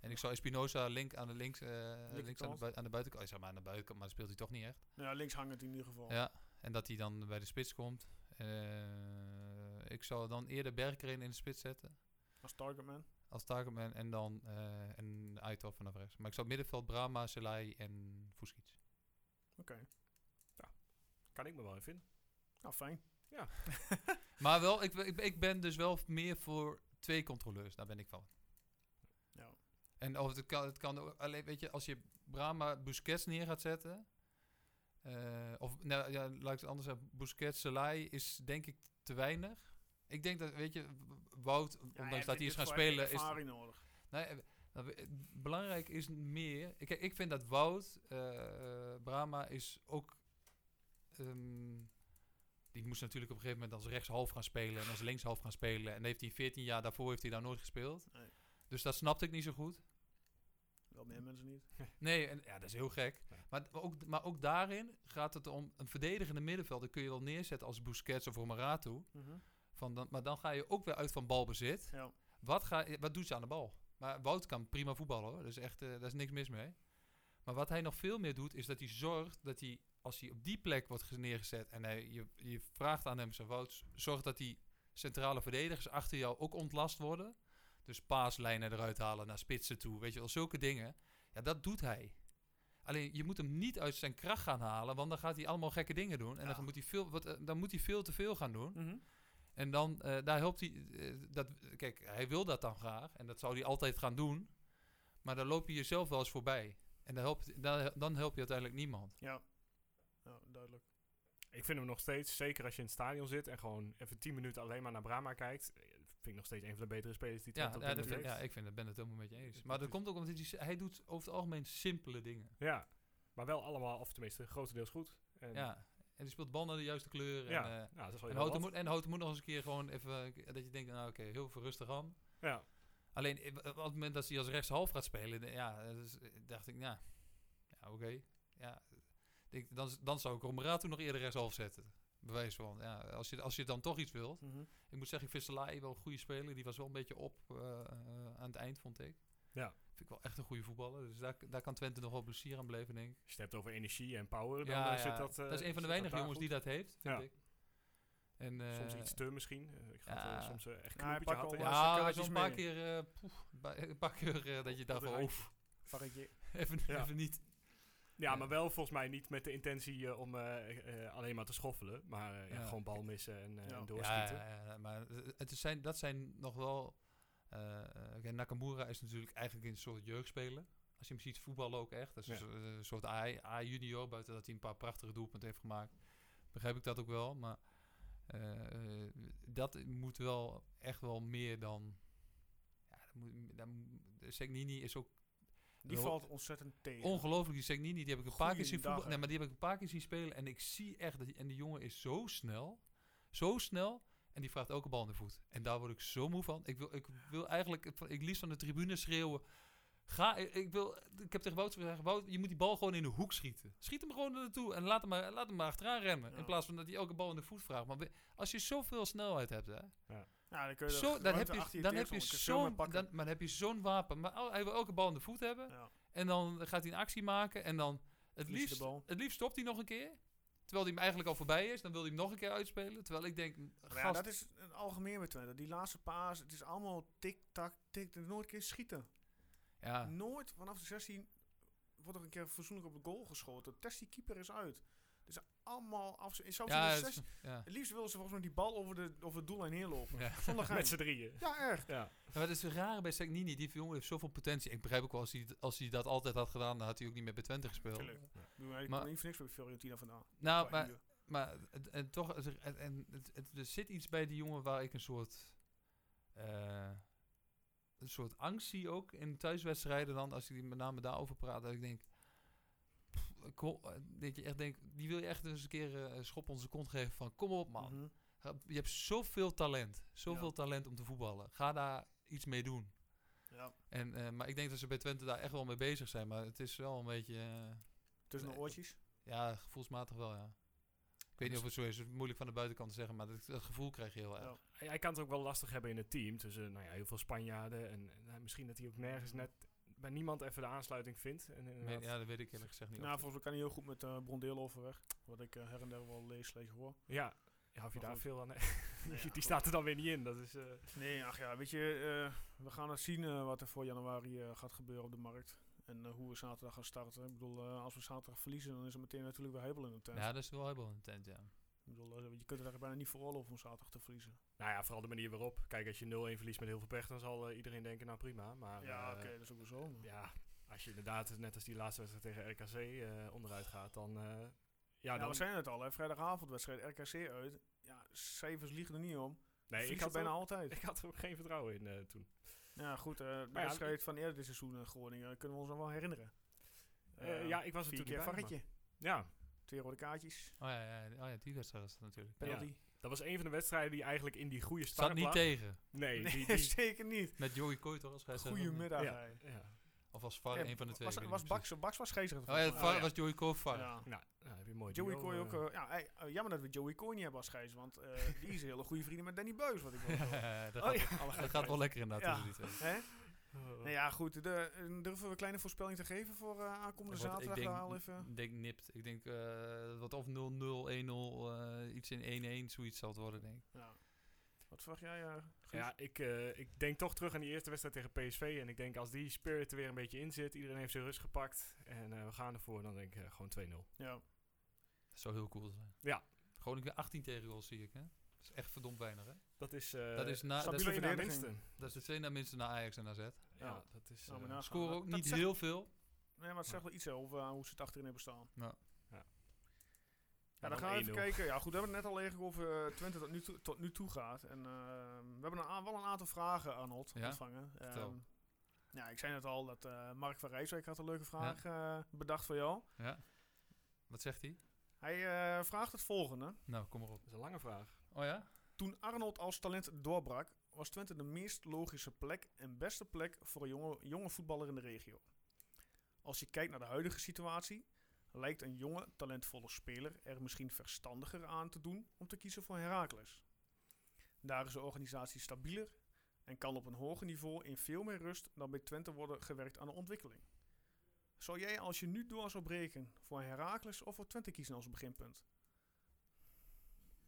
En ik zou Espinoza link aan de links, eh, links aan, de aan de buitenkant. Ik zeg maar aan de buitenkant, maar speelt hij toch niet echt. Nou ja, links hangend in ieder geval. Ja, en dat hij dan bij de spits komt. Eh, ik zou dan eerder Bergkreen in de spits zetten. Als targetman. Als targetman en dan eh een Aitor vanaf rechts. Maar ik zou middenveld Brahma, Selai en Fuskic. Oké. Kan ik me wel in vinden. Nou, fijn. Maar wel, ik, ik, ik ben dus wel meer voor twee controleurs. Daar ben ik van. Ja. En of het kan, het kan ook, alleen, weet je, als je Brahma Busquets neer gaat zetten. eh, of, nou ja, laat ik het anders zeggen. Busquets, Selai is denk ik te weinig. Ik denk dat, weet je, Wout, ondanks dat hij is gaan spelen, is, ervaring nodig. Nee, eh, nou, belangrijk is meer. Ik, ik vind dat Wout, eh Brahma is ook. ehm, die moest natuurlijk op een gegeven moment als rechtshalf gaan spelen en als linkshalf gaan spelen. En heeft hij 14 jaar daarvoor heeft hij daar nooit gespeeld. Nee. Dus dat snapte ik niet zo goed. Wel meer mensen niet. Nee, en, ja, dat is heel gek. Ja. Maar, ook, maar ook daarin gaat het om een verdedigende middenvelder kun je wel neerzetten als Busquets of Moratu. Mhm. Van dan, maar dan ga je ook weer uit van balbezit. Ja. Wat, ga, wat doet ze aan de bal? Maar Wout kan prima voetballen hoor. Dus echt, eh, daar is niks mis mee. Maar wat hij nog veel meer doet, is dat hij zorgt dat hij, als hij op die plek wordt ge- neergezet en hij, je, je vraagt aan hem, zo, Wout, zorg dat die centrale verdedigers achter jou ook ontlast worden. Dus paaslijnen eruit halen naar spitsen toe. Weet je wel, zulke dingen. Ja, dat doet hij. Alleen je moet hem niet uit zijn kracht gaan halen, want dan gaat hij allemaal gekke dingen doen. En Ja. dan, moet hij veel, wat, eh, dan moet hij veel te veel gaan doen. Mhm. En dan, eh, daar helpt hij, eh, dat, kijk, hij wil dat dan graag. En dat zou hij altijd gaan doen. Maar dan loop je jezelf wel eens voorbij. En dan help, dan, dan help je uiteindelijk niemand. Ja. ja, duidelijk. Ik vind hem nog steeds, zeker als je in het stadion zit en gewoon even 10 minuten alleen maar naar Brahma kijkt, vind ik nog steeds een van de betere spelers die Ja, ja, dat vind, ja, ik vind het, ben het helemaal met je eens. Dat Maar dat komt ook omdat hij, s- hij doet over het algemeen simpele dingen. Ja, maar wel allemaal, of tenminste grotendeels goed. En, Ja. En die speelt bal naar de juiste kleur. ja, En, eh, nou, dat is wel en, heel Houten wat. moet, en Houten moet nog eens een keer gewoon even... eh, Dat je denkt, nou oké, heel veel rustig aan. Ja, Alleen eh, op het moment dat hij als rechtshalf gaat spelen, de- ja, dus, dacht ik, ja, ja oké. Ja, dan, dan zou ik Romerato nog eerder rechtshalf zetten. Bewijs van, ja, als je, als je dan toch iets wilt. Mhm. Ik moet zeggen, ik vind Salai wel een goede speler. Die was wel een beetje op eh, eh, aan het eind, vond ik. Ja. Vind ik wel echt een goede voetballer. Dus daar, daar kan Twente nog wel plezier aan beleven, denk ik. als je het hebt over energie en power, dan ja, eh, zit ja, dat... eh, dat is een van de weinige jongens die dat heeft, vind Ja. ik. En, eh, Soms iets te misschien. Ik ga het, soms echt pakt hatten. wel Ja. een paar keer, eh, poef, een paar keer eh, dat je dacht van, een oef, Varretje. even, Ja. even niet. Ja, maar wel volgens mij niet met de intentie eh, om eh, eh, alleen maar te schoffelen. Maar ja, gewoon bal missen en, Ja. en doorschieten. ja, maar het- is zijn, dat zijn nog wel... oké, Nakamura is natuurlijk eigenlijk een soort jeugdspeler. Als je hem ziet voetballen ook echt. Dat is Ja. een, soort- A-junior, buiten dat hij een paar prachtige doelpunten heeft gemaakt. Begrijp ik dat ook wel, maar... dat moet wel echt wel meer dan... Ja, dat moet, dat Segnini is ook Die valt ontzettend tegen. Ongelooflijk, die Segnini, die heb ik een paar keer zien voetballen. Nee, maar die heb ik een paar keer zien spelen. En ik zie echt, dat die, en die jongen is zo snel. Zo snel. En die vraagt elke bal in de voet. En daar word ik zo moe van. Ik wil, ik wil eigenlijk, ik, liefst van de tribune schreeuwen. Ga, ik, wil, ik heb tegen Wout gezegd, Wout, je moet die bal gewoon in de hoek schieten. Schiet hem gewoon naartoe en laat hem maar, laat hem maar achteraan rennen. Ja. In plaats van dat hij elke bal in de voet vraagt. Maar als je zoveel snelheid hebt, hè, Ja, dan kun je zo, dan heb je, dan heb je zo'n dan, maar dan heb je zo'n wapen. Maar hij wil elke bal in de voet hebben. Ja, En dan gaat hij een actie maken. En dan het liefst, het liefst stopt hij nog een keer. Terwijl hij hem eigenlijk al voorbij is. Dan wil hij hem nog een keer uitspelen. Terwijl ik denk, Maar ja, gast, dat is een algemeen met Twente. Die laatste paas, het is allemaal tik-tak, tik. er Nooit een keer schieten. ja, Nooit vanaf de 16 wordt er een keer fatsoenlijk op de goal geschoten. Test die keeper eens uit. Is allemaal af. Ja, in het is- 16 ja. het liefst willen ze volgens mij die bal over de, over de doellijn heen lopen. Ja. Zonder. Met z'n drieën. Ja, echt. Ja. Maar het is raar bij Segnini. Die jongen heeft zoveel potentie. Ik begrijp ook wel, als hij, als hij dat altijd had gedaan, dan had hij ook niet meer bij Twente gespeeld. Tuurlijk. Ik bedoel, Ik Maar- niet voor niks bij Fiorentina vandaan. Nou, maar, maar het, en toch, het, en, en het, het- er zit iets bij die jongen waar ik een soort, eh, een soort angst zie ook in thuiswedstrijden dan, als ik die met name daarover praat, dat ik denk, dat je echt denkt, die wil je echt eens een keer eh, een schop zijn kont geven van, kom op man, Mhm. Je hebt zoveel talent, zoveel Ja. talent om te voetballen, ga daar iets mee doen. Ja. En, eh, maar ik denk dat ze bij Twente daar echt wel mee bezig zijn, maar het is wel een beetje, eh, Tussen de oortjes. ja, gevoelsmatig wel, ja. Ik weet niet of het zo is, het is moeilijk van de buitenkant te zeggen, maar dat, dat gevoel krijg je heel erg. Ja. Hij, kan het ook wel lastig hebben in het team. Tussen nou ja, heel veel Spanjaarden. En, en nou, misschien dat hij ook nergens net bij niemand even de aansluiting vindt. En, ja, dat weet ik eerlijk gezegd niet. Nou, volgens mij kan hij heel goed met eh Brondeel overweg. Wat ik eh, her en der wel lees, slecht hoor. ja. Ja, of je Maar daar goed. veel aan Nee, Die ja, staat er dan weer niet in. Dat is, eh, Nee, ach ja, weet je, eh, we gaan het zien eh, wat er voor januari eh, gaat gebeuren op de markt. En eh, hoe we zaterdag gaan starten. Ik bedoel, eh, als we zaterdag verliezen, dan is er meteen natuurlijk weer hebel in de tent. ja, dat is wel heel intent, ja. Ik bedoel, eh, je kunt er bijna niet veroorloven om zaterdag te verliezen. nou ja, vooral de manier waarop. Kijk, als je 0-1 verliest met heel veel pech, dan zal eh, iedereen denken, nou prima. Maar ja, eh, oké, dat is ook wel zo. maar- ja, als je inderdaad, net als die laatste wedstrijd tegen RKC onderuit gaat, dan... ja, Ja, dan we zijn het al, hè. Vrijdagavondwedstrijd RKC uit. Ja, cijfers liegen er niet om. nee, ik had, bijna ook, altijd. ik had er ook geen vertrouwen in toen. Ja, goed, de ja, wedstrijd van eerder dit seizoen in Groningen kunnen we ons nog wel herinneren. Ja, ik was er toen keer varretje. maar- Ja, Twee rode kaartjes. Oh ja, ja, oh ja die wedstrijd was dat natuurlijk. Penalty. dat was een van de wedstrijden die eigenlijk in die goede Zat start niet lag. tegen. Nee, Nee, die, die, zeker niet. Met Joey Kooi toch als scheidsrechter? Goedemiddag, ja, ja. Of was VAR Ja, een van de twee? Was, was niet Bax. Bax was scheidsrechter. Oh ja, was Joey VAR. Ja. Nou, nou heb je mooi Joey Kooi ook... eh. eh, ja, hey, eh, jammer dat we Joey Kooi niet hebben als scheids, want eh, die is een hele goede vrienden met Danny Beus, wat ik wil dat, Oh, gaat, ja. dat gaat wel lekker inderdaad Ja. Hè? Nou ja, goed. De, eh, durven we een kleine voorspelling te geven voor eh, aankomende Wordt- zaterdag? ik denk, Al even. ik denk nipt. Ik denk eh, wat of 0-0, 1-0, eh, iets in 1-1, zoiets zal het worden, denk ik. Ja. Wat verwacht jij? eh, Guus? Ja, ik, eh, ik denk toch terug aan die eerste wedstrijd tegen PSV. En ik denk als die spirit er weer een beetje in zit, iedereen heeft zijn rust gepakt. En eh, we gaan ervoor, dan denk ik eh, gewoon 2-0. ja. Dat zou heel cool zijn. Ja. Groningen 18 tegengoals zie ik, hè? Dat is echt verdomd weinig, hè? Dat is, eh Dat is na- dat is twee na minste. Dat is de twee na minste na Ajax en AZ. Ja, Ja. dat is... Nou, eh, naast- Scoren ook dat niet zegt- heel veel. Nee, maar het zegt wel iets over eh, hoe ze het achterin hebben staan. Ja. Ja, dan gaan we even kijken. Ja, goed, we hebben het net al even over eh, Twente tot nu toe, tot nu toe gaat. En we hebben een wel een aantal vragen, Arnold, Ja? ontvangen. Ehm, ja, ik zei net al dat eh, Mark van Rijswijk had een leuke vraag bedacht voor jou. Ja. Wat zegt hij? Hij eh, vraagt het volgende. Nou, kom maar op. Dat is een lange vraag. Oh ja? Toen Arnold als talent doorbrak, was Twente de meest logische plek en beste plek voor een jonge, jonge voetballer in de regio. Als je kijkt naar de huidige situatie, lijkt een jonge, talentvolle speler er misschien verstandiger aan te doen om te kiezen voor Heracles. Daar is de organisatie stabieler en kan op een hoger niveau in veel meer rust dan bij Twente worden gewerkt aan de ontwikkeling. Zou jij als je nu door zou breken voor Heracles of voor Twente kiezen als beginpunt?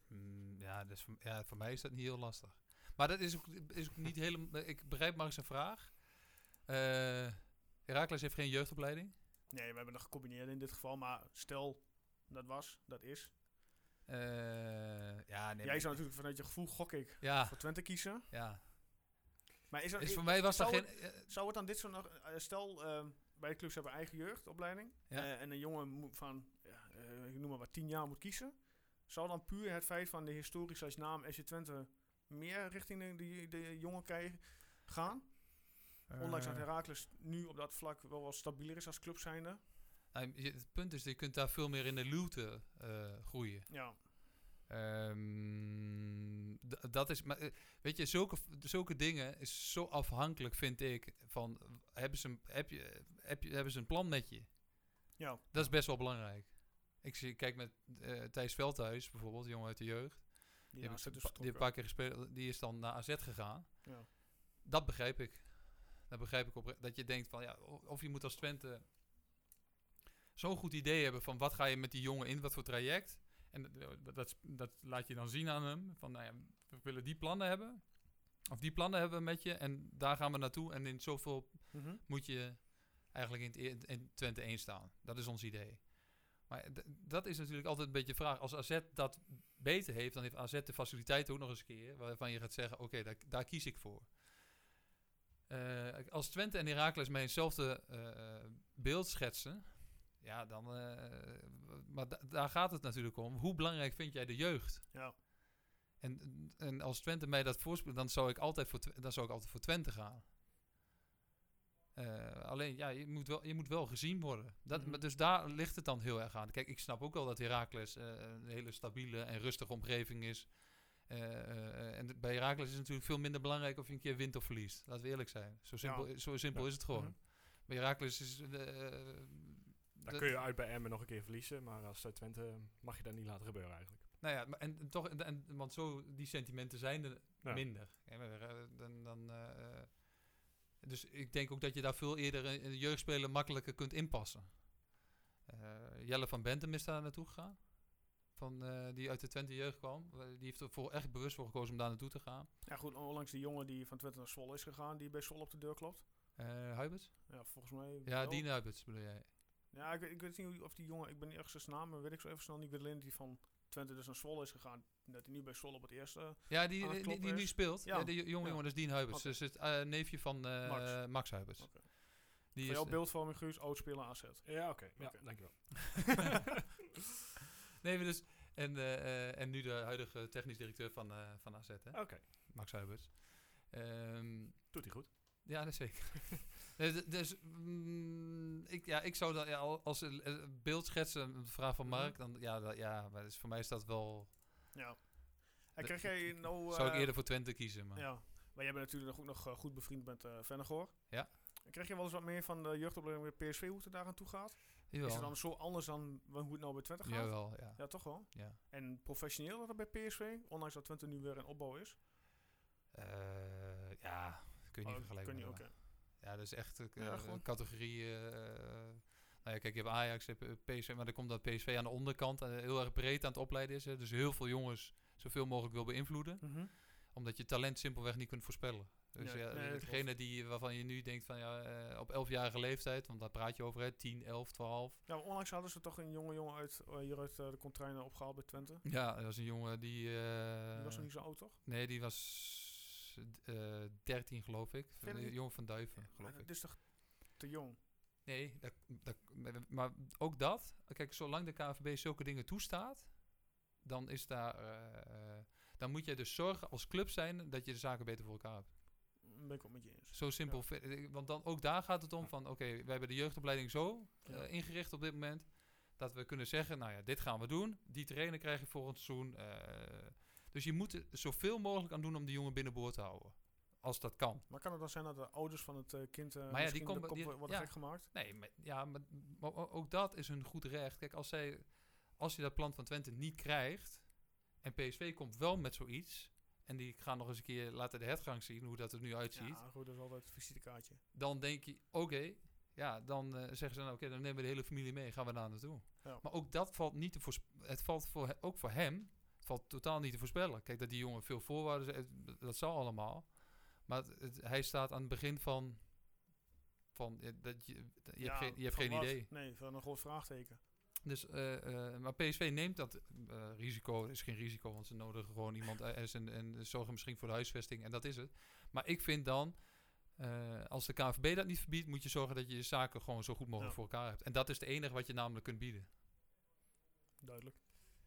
Mm, ja, dus ja, voor mij is dat niet heel lastig. Maar dat is ook, is ook niet helemaal... Ik begrijp maar zijn vraag. Eh Heracles heeft geen jeugdopleiding. Nee, we hebben het gecombineerd in dit geval, maar stel dat was, dat is. Eh, ja, nee, Jij zou natuurlijk vanuit je gevoel, gok ik, Ja, voor Twente kiezen. ja. Maar is er, Is voor mij was dat zou geen... zou het dan dit zo nog... eh, stel, ehm bij de clubs hebben eigen jeugdopleiding. Ja. en een jongen van, ik noem maar wat, tien jaar moet kiezen. Zou dan puur het feit van de historische als naam FC Twente meer richting de, de, de jongen krijgen, gaan? Ondanks dat eh, Heracles nu op dat vlak wel wat stabieler is als club zijnde. het punt is, je kunt daar veel meer in de luwte eh, groeien. Ja, Ehm, dat is, maar, eh, weet je, zulke, zulke dingen is zo afhankelijk, vind ik, van hebben ze, een, heb je, heb je, hebben ze een plan met je? ja. Dat is best wel belangrijk. Ik zie, kijk met eh Thijs Veldhuis bijvoorbeeld, jongen uit de jeugd. Die, heb ik pa- die een paar keer gespeeld, die is dan naar AZ gegaan. Ja. Dat begrijp ik. Dat begrijp ik op dat je denkt van ja, of je moet als Twente zo'n goed idee hebben van wat ga je met die jongen in, wat voor traject. En dat, dat, laat je dan zien aan hem. Van nou ja, we willen die plannen hebben. Of die plannen hebben we met je. En daar gaan we naartoe. En in zoveel Mhm. moet je eigenlijk in, het, in Twente 1 staan. Dat is ons idee. Maar dat is natuurlijk altijd een beetje de vraag. Als AZ dat beter heeft, dan heeft AZ de faciliteiten ook nog eens een keer. Waarvan je gaat zeggen, oké, daar, daar kies ik voor. Eh, als Twente en Heracles mij hetzelfde eh, beeld schetsen... Ja, dan... eh, maar da- daar gaat het natuurlijk om. Hoe belangrijk vind jij de jeugd? Ja. En, en als Twente mij dat voorspeelt, dan zou ik altijd voor, dan zou ik altijd voor Twente gaan. Eh, alleen, ja, je moet, wel, je moet wel gezien worden. Dat, Mhm. maar Dus daar ligt het dan heel erg aan. Kijk, ik snap ook wel dat Heracles eh, een hele stabiele en rustige omgeving is. Eh, en bij Heracles is het natuurlijk veel minder belangrijk of je een keer wint of verliest. Laten we eerlijk zijn. Zo simpel, zo simpel Ja. is het gewoon. Mhm. Bij Heracles is... Dan kun je uit bij Emmen nog een keer verliezen, maar als Twente mag je dat niet laten gebeuren eigenlijk. Nou ja, en, en toch, en, want zo, die sentimenten zijn er Ja. minder. Dan, dan, dus ik denk ook dat je daar veel eerder een, jeugdspeler makkelijker kunt inpassen. Eh, Jelle van Bentum is daar naartoe gegaan. Van, eh, die uit de Twente jeugd kwam. Eh, die heeft er voor, echt bewust voor gekozen om daar naartoe te gaan. Ja, goed, onlangs die jongen die van Twente naar Zwolle is gegaan, die bij Zwolle op de deur klopt. Huiberts? Ja, volgens mij Ja. Dien Huiberts bedoel jij. Ja, ik, weet- ik weet niet of die jongen, ik ben niet echt zijn naam, maar weet ik zo even snel niet. Ik weet alleen dat die van Twente dus naar Zwolle is gegaan. Dat hij nu bij Zwolle op het eerste... Ja, die, Aan het die, die, nu speelt. Ja. Ja. jonge Ja. jongen, dat is Dien Huiberts. Oké. Dus het eh, neefje van eh, Max. Max. Huiberts. Oké. Die Voor jouw eh, beeldvorming, Guus, oudspeler AZ. Ja, oké. Ja, Oké. dankjewel. Nee, maar dus, en, eh, eh, en nu de huidige technisch directeur van, eh, van AZ, hè? Oké, Max Huiberts. Ehm, doet hij goed. ja, dat zeker. Dus mm, ik, ja, ik zou dat ja, al- als een beeld schetsen, een vraag van Mark, dan ja, dat, ja maar dus voor mij is dat wel. Ja. En krijg jij nou... zou ik eh, eerder voor Twente kiezen, maar. Ja, maar jij bent natuurlijk ook nog eh, goed bevriend met eh Vennegoor. Ja. Krijg je wel eens wat meer van de jeugdopleiding bij PSV hoe het er daar aan toe gaat? Is Jawel. het dan zo anders dan hoe het nou bij Twente gaat? Jawel, ja. Ja, toch wel. ja. En professioneel dat bij PSV, ondanks dat Twente nu weer in opbouw is. Eh, ja, kun je niet Oh, vergelijken. kun je. Ja, dat is echt een Ja, categorie. Kijk, je hebt Ajax, je hebt eh, PSV, maar dan komt dat PSV aan de onderkant eh, heel erg breed aan het opleiden is. Hè. Dus heel veel jongens zoveel mogelijk wil beïnvloeden, Mhm. omdat je talent simpelweg niet kunt voorspellen. Dus Nee, ja, nee, degene die, waarvan je nu denkt van ja, eh, op 11-jarige leeftijd, want daar praat je over, hè, 10, 11, 12. Ja, onlangs hadden ze toch een jonge jongen uit, eh, hier uit eh, de contrainen opgehaald bij Twente. Ja, dat was een jongen die. eh, Die was nog niet zo oud, toch? Nee, die was eh 13, geloof ik. Een jongen van Duiven, geloof ik. dat is toch te jong? Nee, dat, dat, maar ook dat. Kijk, zolang de KNVB zulke dingen toestaat, dan is daar. eh, eh, dan moet je dus zorgen als club zijn dat je de zaken beter voor elkaar hebt. Ben ik ook met je eens. Zo simpel. Want dan ook daar gaat het om van, oké, we hebben de jeugdopleiding zo eh, ingericht op dit moment, dat we kunnen zeggen, nou ja, dit gaan we doen. Die trainer krijg je volgend seizoen. eh, dus je moet er zoveel mogelijk aan doen om die jongen binnenboord te houden. Als dat kan. Maar kan het dan zijn dat de ouders van het eh, kind eh ja, die kop die- worden ja. gek gemaakt? Nee, maar, ja, maar, maar ook dat is een goed recht. Kijk, als, zij, als je dat plan van Twente niet krijgt... en PSV komt wel met zoiets... en die gaan nog eens een keer laten de hertgang zien... hoe dat er nu uitziet... Ja, goed, dat is altijd een visitekaartje. dan denk je, oké... ja, dan eh, zeggen ze, nou, oké, dan nemen we de hele familie mee... gaan we daar naartoe. Ja. Maar ook dat valt niet te voorspellen. Het valt voor ook voor hem... het valt totaal niet te voorspellen. Kijk, dat die jongen veel voorwaarden... dat zal allemaal. Maar het- het- hij staat aan het begin van... van dat je, je hebt geen, je hebt van geen wat? idee. Nee, van een groot vraagteken. Dus, eh, eh, maar PSV neemt dat eh, risico. Het is geen risico, want ze nodigen gewoon iemand uit en, en zorgen misschien voor de huisvesting. En dat is het. Maar ik vind dan, eh, als de KNVB dat niet verbiedt, moet je zorgen dat je je zaken gewoon zo goed mogelijk Ja. voor elkaar hebt. En dat is het enige wat je namelijk kunt bieden. Duidelijk.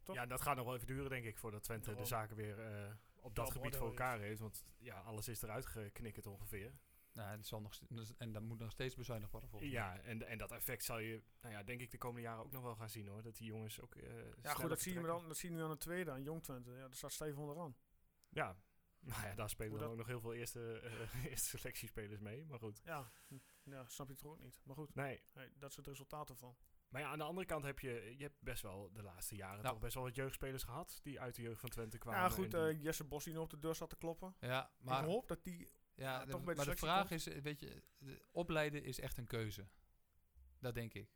Toch? Ja, dat gaat nog wel even duren, denk ik, voordat Twente de zaken weer eh, op dat gebied voor elkaar heeft. Want ja, alles is eruit geknikkerd ongeveer. Nou, en, het zal nog, dus- en dat moet nog steeds bezuinigd worden volgens mij. Ja, en, en dat effect zal je, nou ja, denk ik, de komende jaren ook nog wel gaan zien hoor. Dat die jongens ook. eh, Ja, goed, dat zie, je dan, dat zie je nu aan de tweede, aan Jong Twente. Ja, daar staat stevig onderaan. Ja, nou ja, daar spelen dan dat- ook nog heel veel eerste, eh, eerste selectiespelers mee. Maar goed. Ja, hm, ja, snap je het toch ook niet. Maar goed, Nee, hey, dat is het resultaat ervan. Maar ja, aan de andere kant heb je, je hebt best wel de laatste jaren Nou. toch best wel wat jeugdspelers gehad die uit de jeugd van Twente kwamen. Ja, goed, eh, Jesse Bos die nu op de deur zat te kloppen. Ja, Maar ik hoop dat die... ja, ja, de, toch bij de maar de vraag komt. is, eh, weet je, de- opleiden is echt een keuze. Dat denk ik.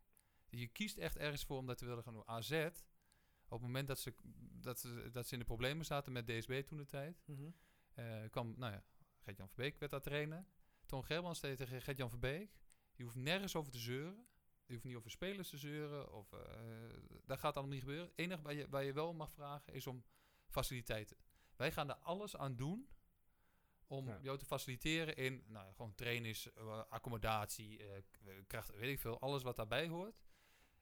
Je kiest echt ergens voor om dat te willen gaan doen. AZ, op het moment dat ze, dat ze, dat ze in de problemen zaten met DSB toen de tijd, Mhm. eh, kwam, nou ja, Gert-Jan Verbeek werd daar trainen. Toon Gerbrands zei tegen Gert-Jan Verbeek, je hoeft nergens over te zeuren. Je hoeft niet over spelers te zeuren. Of, eh, dat gaat allemaal niet gebeuren. Het enige waar je, waar je wel mag vragen is om faciliteiten. Wij gaan er alles aan doen om Ja. jou te faciliteren in nou, gewoon trainers, eh, accommodatie, eh, kracht, weet ik veel, alles wat daarbij hoort.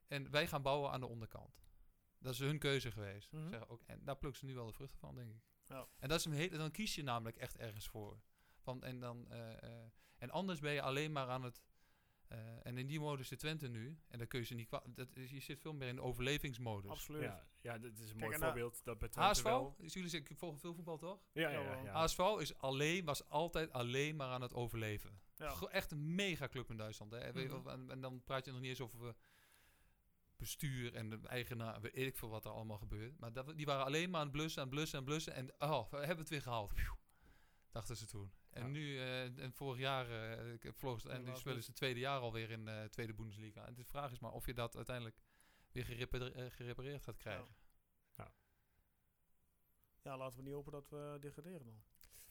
En wij gaan bouwen aan de onderkant. Dat is hun keuze geweest. Mhm. Zeg, ook, en daar plukken ze nu wel de vruchten van, denk ik. Ja. En dat is een hele, dan kies je namelijk echt ergens voor. Van, en, dan, en anders ben je alleen maar aan het. Eh, en in die modus zit Twente nu. En dan kun je ze niet. Dat, is- je zit veel meer in de overlevingsmodus. Absoluut. ja, ja, dat is een Kijk, mooi daar- voorbeeld dat bij HSV, wel... is jullie zeggen, volgen veel voetbal toch? Ja, ja, Ja. HSV is alleen, was altijd alleen maar aan het overleven. Echt een mega club in Duitsland. Hè? Mhm. en, en dan praat je nog niet eens over eh, bestuur en de eigenaar, weet ik veel wat er allemaal gebeurt. Maar dat, die waren alleen maar aan het blussen, aan het blussen, aan het blussen. En oh, we hebben het weer gehaald. Pjoe, dachten ze toen. En Ja. nu, eh, en vorig jaar, eh, ik heb vlogen ze- en nu spelen ze het tweede jaar alweer in de tweede Bundesliga. En de vraag is maar of je dat uiteindelijk weer gerepare- eh, gerepareerd gaat krijgen. Ja, laten we niet hopen dat we degraderen dan.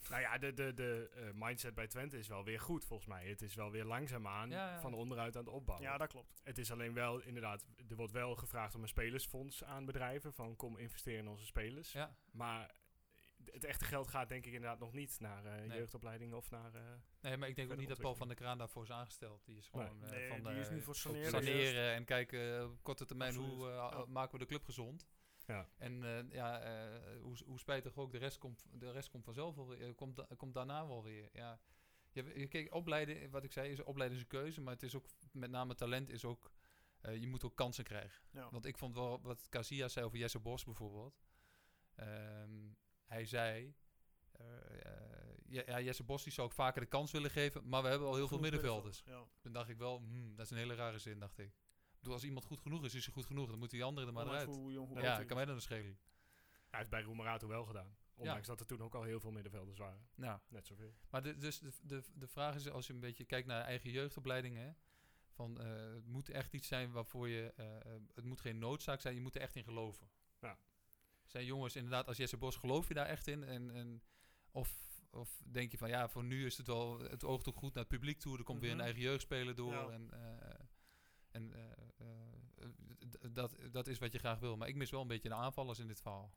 Nou ja, de, de, de eh, mindset bij Twente is wel weer goed volgens mij. Het is wel weer langzaamaan Ja, ja. van onderuit aan het opbouwen. Ja, dat klopt. Het is alleen wel, inderdaad, er wordt wel gevraagd om een spelersfonds aan bedrijven. Van kom investeren in onze spelers. Ja, Maar het echte geld gaat denk ik inderdaad nog niet naar eh, Nee. jeugdopleidingen of naar... eh, nee, maar ik denk ook niet dat Paul van der Kraan daarvoor is aangesteld. Die is Nee. gewoon eh, Nee, van die is niet voor saneren. saneren en kijken op korte termijn hoe Absoluut. maken we de club gezond. Ja. En eh, ja, eh, hoe, hoe spijtig ook, de rest komt, de rest komt vanzelf wel weer, komt, da- komt daarna wel weer. Ja. Je, je, kijk, opleiden, wat ik zei, is opleiden is een keuze, maar het is ook met name talent is ook, eh, je moet ook kansen krijgen. Ja. Want ik vond wel wat Casillas zei over Jesse Bos bijvoorbeeld. Ehm, hij zei, eh, eh, ja, ja, Jesse Bos die zou ik vaker de kans willen geven, maar we hebben al heel veel middenvelders. Ja. Toen dacht ik wel, hmm, dat is een hele rare zin, dacht ik. Ik bedoel, als iemand goed genoeg is, is hij goed genoeg. Dan moet die andere er maar Ondanks eruit. hoe jong, hoe Ja, kan mij dan schelen. Hij heeft bij Roemerato wel gedaan. Ondanks dat er toen ook al heel veel middenvelders waren. Nou, Net zoveel. maar de, dus de, de, de vraag is, als je een beetje kijkt naar eigen jeugdopleidingen, van eh, het moet echt iets zijn waarvoor je, het moet geen noodzaak zijn, je moet er echt in geloven. Ja. Zijn jongens inderdaad, als Jesse Bos, geloof je daar echt in? En, en, of, of denk je van, ja, voor nu is het wel, het oogt ook goed naar het publiek toe, er komt weer Mhm. een eigen jeugdspeler door Ja. en... eh, en eh, eh, dat, dat is wat je graag wil. Maar ik mis wel een beetje de aanvallers in dit verhaal.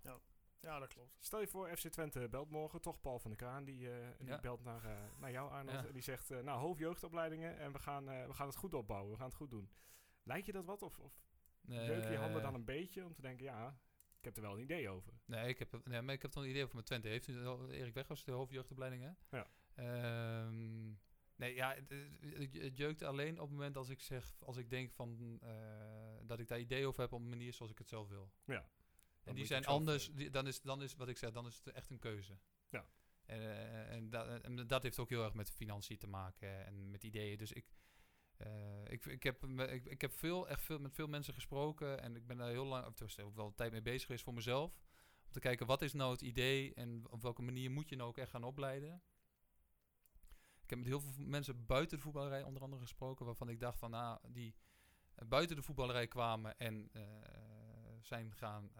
Ja, dat klopt. Stel je voor, FC Twente belt morgen toch Paul van der Kraan. Die, eh, die Ja. belt naar, naar jou, Arnold. Ja. En die zegt, eh, nou, hoofdjeugdopleidingen en we gaan, we gaan het goed opbouwen. We gaan het goed doen. Lijkt je dat wat? Of, of je handen dan een beetje om te denken, ja, heb er wel een idee over. Nee, ik heb, nee, maar ik heb toch een idee over mijn Twente. Heeft u al- Erik Weghorst de hoofdjeugdopleiding, hè? Ja. Ehm, nee, ja, het, het- jeukt alleen op het moment als ik zeg, als ik denk van, eh, dat ik daar idee over heb op een manier zoals ik het zelf wil. Ja. En die zijn anders, die, dan, is, dan is wat ik zeg, dan is het echt een keuze. Ja. En, eh, en, dat, en dat heeft ook heel erg met financiën te maken en met ideeën. Dus ik, eh, ik, ik, heb, ik, ik heb veel, echt veel, met veel mensen gesproken en ik ben daar heel lang, of tenminste ook wel tijd mee bezig geweest voor mezelf. Om te kijken, wat is nou het idee en op welke manier moet je nou ook echt gaan opleiden. Ik heb met heel veel mensen buiten de voetballerij onder andere gesproken, waarvan ik dacht van, nou, die eh, buiten de voetballerij kwamen en eh, zijn gaan,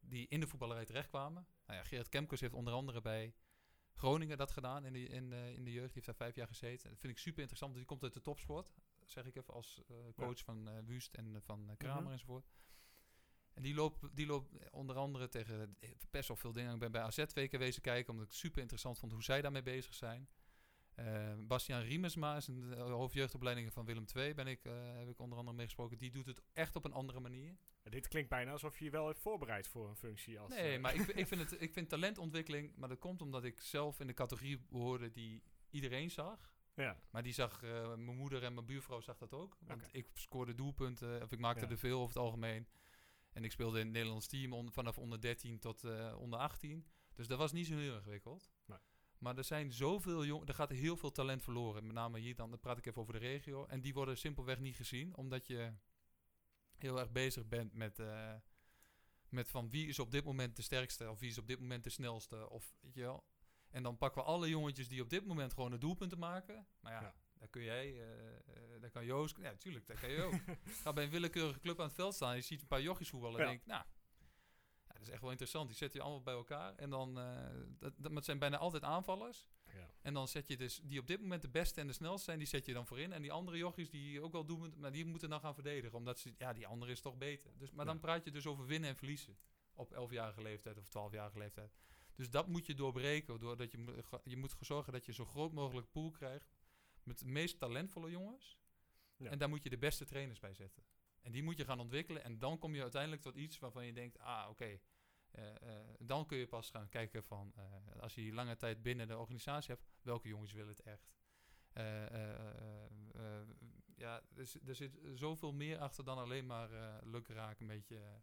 die in de voetballerij terechtkwamen. Nou ja, Gerard Kemkers heeft onder andere bij Groningen dat gedaan in de, in, de, in de jeugd. Die heeft daar vijf jaar gezeten. Dat vind ik super interessant, die komt uit de topsport. Zeg ik even als eh, coach van eh Wust en eh, van Kramer Mhm. enzovoort. En die loopt, die loopt onder andere tegen best wel veel dingen. Ik ben bij AZ twee keer wezen kijken, omdat ik super interessant vond hoe zij daarmee bezig zijn. Eh Bastiaan Riemesma is een uh, hoofdjeugdopleiding van Willem II. Ben ik, eh, heb ik onder andere mee gesproken. Die doet het echt op een andere manier. Dit klinkt bijna alsof je je wel heeft voorbereid voor een functie als... Nee, eh, maar ik, ik, vind het, ik vind talentontwikkeling, maar dat komt omdat ik zelf in de categorie behoorde die iedereen zag. Ja, Maar die zag, eh, mijn moeder en mijn buurvrouw zag dat ook. Want ik scoorde doelpunten, of ik maakte Ja. er veel over het algemeen. En ik speelde in het Nederlands team on- vanaf onder 13 tot eh, onder 18. Dus dat was niet zo heel ingewikkeld. Nee. Maar er zijn zoveel jongen, er gaat heel veel talent verloren. Met name hier dan, dan praat ik even over de regio. En die worden simpelweg niet gezien, omdat je heel erg bezig bent met, eh, met van wie is op dit moment de sterkste of wie is op dit moment de snelste. Of, weet je wel. En dan pakken we alle jongetjes die op dit moment gewoon de doelpunten maken. Maar ja, Ja. daar kun jij, eh, daar kan Joost, ja tuurlijk, daar kan je ook. Ga bij een willekeurige club aan het veld staan, je ziet een paar jochies voetballen en Ja. denk nou, dat is echt wel interessant. Die zet je allemaal bij elkaar en dan, eh, dat, zijn bijna altijd aanvallers. ja. En dan zet je dus, die op dit moment de beste en de snelste zijn, die zet je dan voorin. En die andere jochies die ook wel doen, maar die moeten dan gaan verdedigen. Omdat ze, ja, die andere is toch beter. Dus, maar dan praat je dus over winnen en verliezen. Op 11-jarige leeftijd of 12-jarige leeftijd. Dus dat moet je doorbreken. Doordat je, je moet zorgen dat je zo groot mogelijk pool krijgt. Met de meest talentvolle jongens. Ja. En daar moet je de beste trainers bij zetten. En die moet je gaan ontwikkelen. En dan kom je uiteindelijk tot iets waarvan je denkt, ah oké. eh, eh, dan kun je pas gaan kijken van, eh, als je die lange tijd binnen de organisatie hebt, welke jongens willen het echt. Ja, er, zit- er zit zoveel meer achter dan alleen maar eh lukraak een beetje.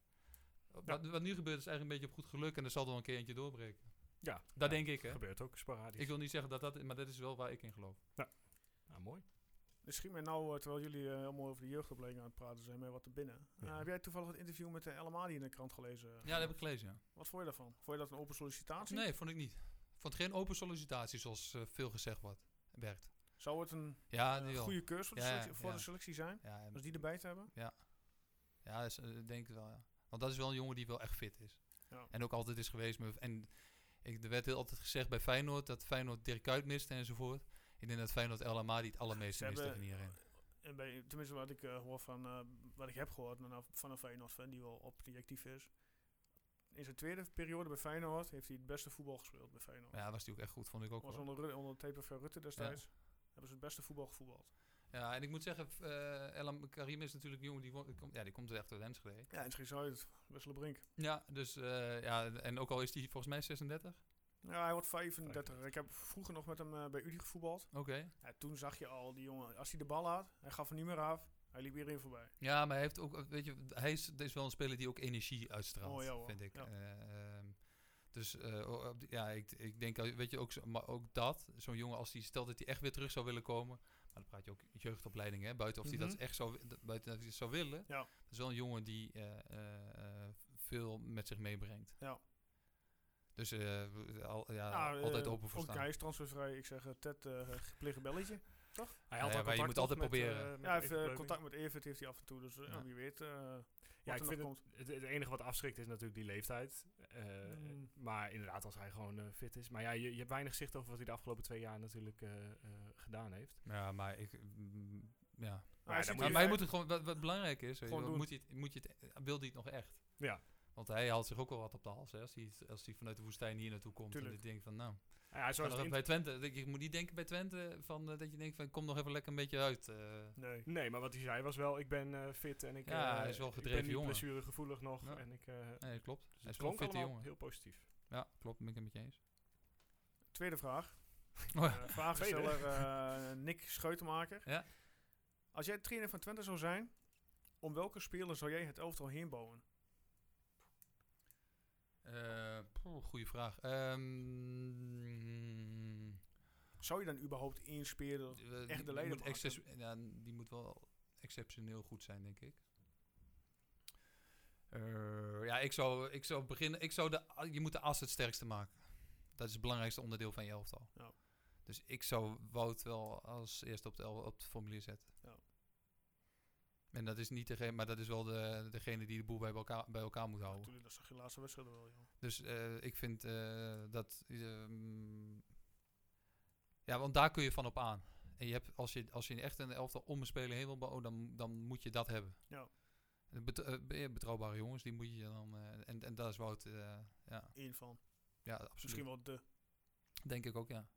wat, wat nu gebeurt is eigenlijk een beetje op goed geluk en er zal er wel een keer eentje doorbreken. ja. Dat Ja, denk ik, hè. gebeurt ook sporadisch. Ik wil niet zeggen dat dat, maar dat is wel waar ik in geloof. Nou, mooi. Schiet mij nou, eh, terwijl jullie eh, helemaal over de jeugdopleiding aan het praten zijn, met wat te binnen. Eh, Ja. heb jij toevallig het interview met de El Amadi in de krant gelezen? Ja, dat heb ik gelezen, ja. Wat vond je daarvan? Vond je dat een open sollicitatie? Nee, vond ik niet. Ik vond geen open sollicitatie, zoals eh, veel gezegd wordt. Werkt. Zou het een Ja, eh, goede keuze voor, de Ja, selectie, voor ja. de selectie zijn? Ja, Als die erbij te hebben? Ja, is, eh, denk ik wel, ja. Want dat is wel een jongen die wel echt fit is. Ja. En ook altijd is geweest. met- En ik, er werd heel altijd gezegd bij Feyenoord dat Feyenoord Dirk Kuyt miste enzovoort. Ik denk dat Feyenoord El Amadi het allermeeste mist hebben- tegen hierin. En bij, tenminste, wat ik eh, hoor van, eh, wat ik heb gehoord van een Feyenoord fan die wel op die actief is. In zijn tweede periode bij Feyenoord heeft hij het beste voetbal gespeeld bij Feyenoord. Ja, was die ook echt goed, vond ik ook was wel. onder, onder TPV Rutte destijds. Hebben ze het beste voetbal gevoetbald. Ja, en ik moet zeggen, f- eh Elam Karim is natuurlijk een jongen die, die komt, ja, die komt echt uit Enschede. Ja, en Schreef Zuid, Wesselbrink. Ja, dus eh, ja, en ook al is hij volgens mij 36. Ja, hij wordt 35. Ik heb vroeger nog met hem eh, bij Udi gevoetbald. Oké. Ja, toen zag je al die jongen, als hij de bal had, hij gaf er niet meer af. Hij liep iedereen voorbij. Ja, maar hij heeft ook, weet je, hij is, is wel een speler die ook energie uitstraalt, Oh, ja, vind ik. Ja. Eh, ehm, Dus eh, ja, ik, ik denk, weet je, ook, zo, maar ook dat, zo'n jongen als die, stel dat hij echt weer terug zou willen komen, maar dan praat je ook jeugdopleiding, hè, buiten of hij Mhm. dat echt zou, buiten dat hij zou willen, Ja. dat is wel een jongen die veel met zich meebrengt. Ja. Dus eh, al, ja, Nou, altijd eh, open voor Ook staan. hij is transfervrij. Ik zeg, eh, Ted, eh plicht een belletje. Hij Ja, had ja, al maar je moet toch altijd met, proberen. met Ja, hij heeft contact met Evert heeft hij af en toe. Dus Ja. wie weet Ja, wat ik er nog vind komt. het, het, het enige wat afschrikt is natuurlijk die leeftijd. Eh, Mm. Maar inderdaad, als hij gewoon fit is. Maar ja, je, je hebt weinig zicht over wat hij de afgelopen twee jaar natuurlijk eh, eh, gedaan heeft. Ja, maar ik, mm, ja. Maar hij zit moet Maar, hier- maar je moet het gewoon, wat, wat belangrijk is, je Gewoon moet je, het, moet je het, wil hij het nog echt? Ja. Want hij haalt zich ook wel wat op de hals, hè, als hij, als hij vanuit de woestijn hier naartoe komt. Tuurlijk. En ik denk van, nou, Ja, zoals nog bij Twente, je moet niet denken bij Twente van, eh, dat je denkt van, kom nog even lekker een beetje uit. eh. Nee. Nee, maar wat hij zei was wel, ik ben eh, fit en ik, Ja, hij is wel ik gedreven ben niet blessuregevoelig nog. Ja. En ik, nee, klopt. dus hij is wel allemaal jongen. heel positief. Ja, klopt, ben ik het met je eens. Tweede vraag. Oh, vragensteller eh, Nick Scheutenmaker. Ja. Als jij trainer van Twente zou zijn, om welke speler zou jij het elftal heen bouwen? Eh, poeh, goeie vraag. Ehm, Zou je dan überhaupt één speler... eh, echt de leider moet ja, die moet wel exceptioneel goed zijn, denk ik. Eh, ja, ik zou, ik zou beginnen. Ik zou de, je moet de as het sterkste maken. Dat is het belangrijkste onderdeel van je elftal. Ja. Dus ik zou Wout wel als eerste op, de, op het formulier zetten. Ja. En dat is niet degene, maar dat is wel de, degene die de boel bij elkaar, bij elkaar moet houden. Natuurlijk, dat toch je laatste wedstrijd wel, joh. Dus eh, ik vind eh, dat. ehm, ja, want daar kun je van op aan. En je hebt, als, je, als je echt een elftal om een speler heen wil bouwen, dan, dan moet je dat hebben. Ja. Eh, betrouwbare jongens, die moet je dan. eh, en, en dat is Wout. eh, ja, Eén van. ja, absoluut. Misschien wel de. Denk ik ook, ja.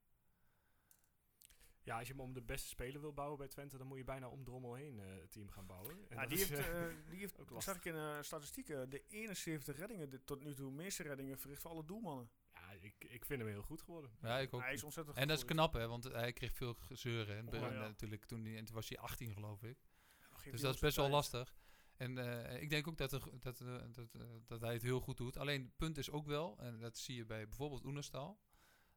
Ja, als je hem om de beste speler wil bouwen bij Twente, dan moet je bijna om Drommel heen eh, het team gaan bouwen. En Ja, die is, heeft, eh, eh, die heeft ook dat lastig. zag ik in eh, statistieken, de 71 reddingen de, tot nu toe, meeste reddingen verricht voor alle doelmannen. ja, ik, ik vind hem heel goed geworden. Ja, ik ook. Hij is ontzettend En dat is knap, hè, want hij kreeg veel gezeuren. hè. Oh, En ja. natuurlijk, toen, die- en toen was hij 18, geloof ik. Geef Dus die dat is best wel de lastig. En eh, ik denk ook dat, er, dat, dat, dat hij het heel goed doet. Alleen het punt is ook wel, en dat zie je bij bijvoorbeeld Oenerstal.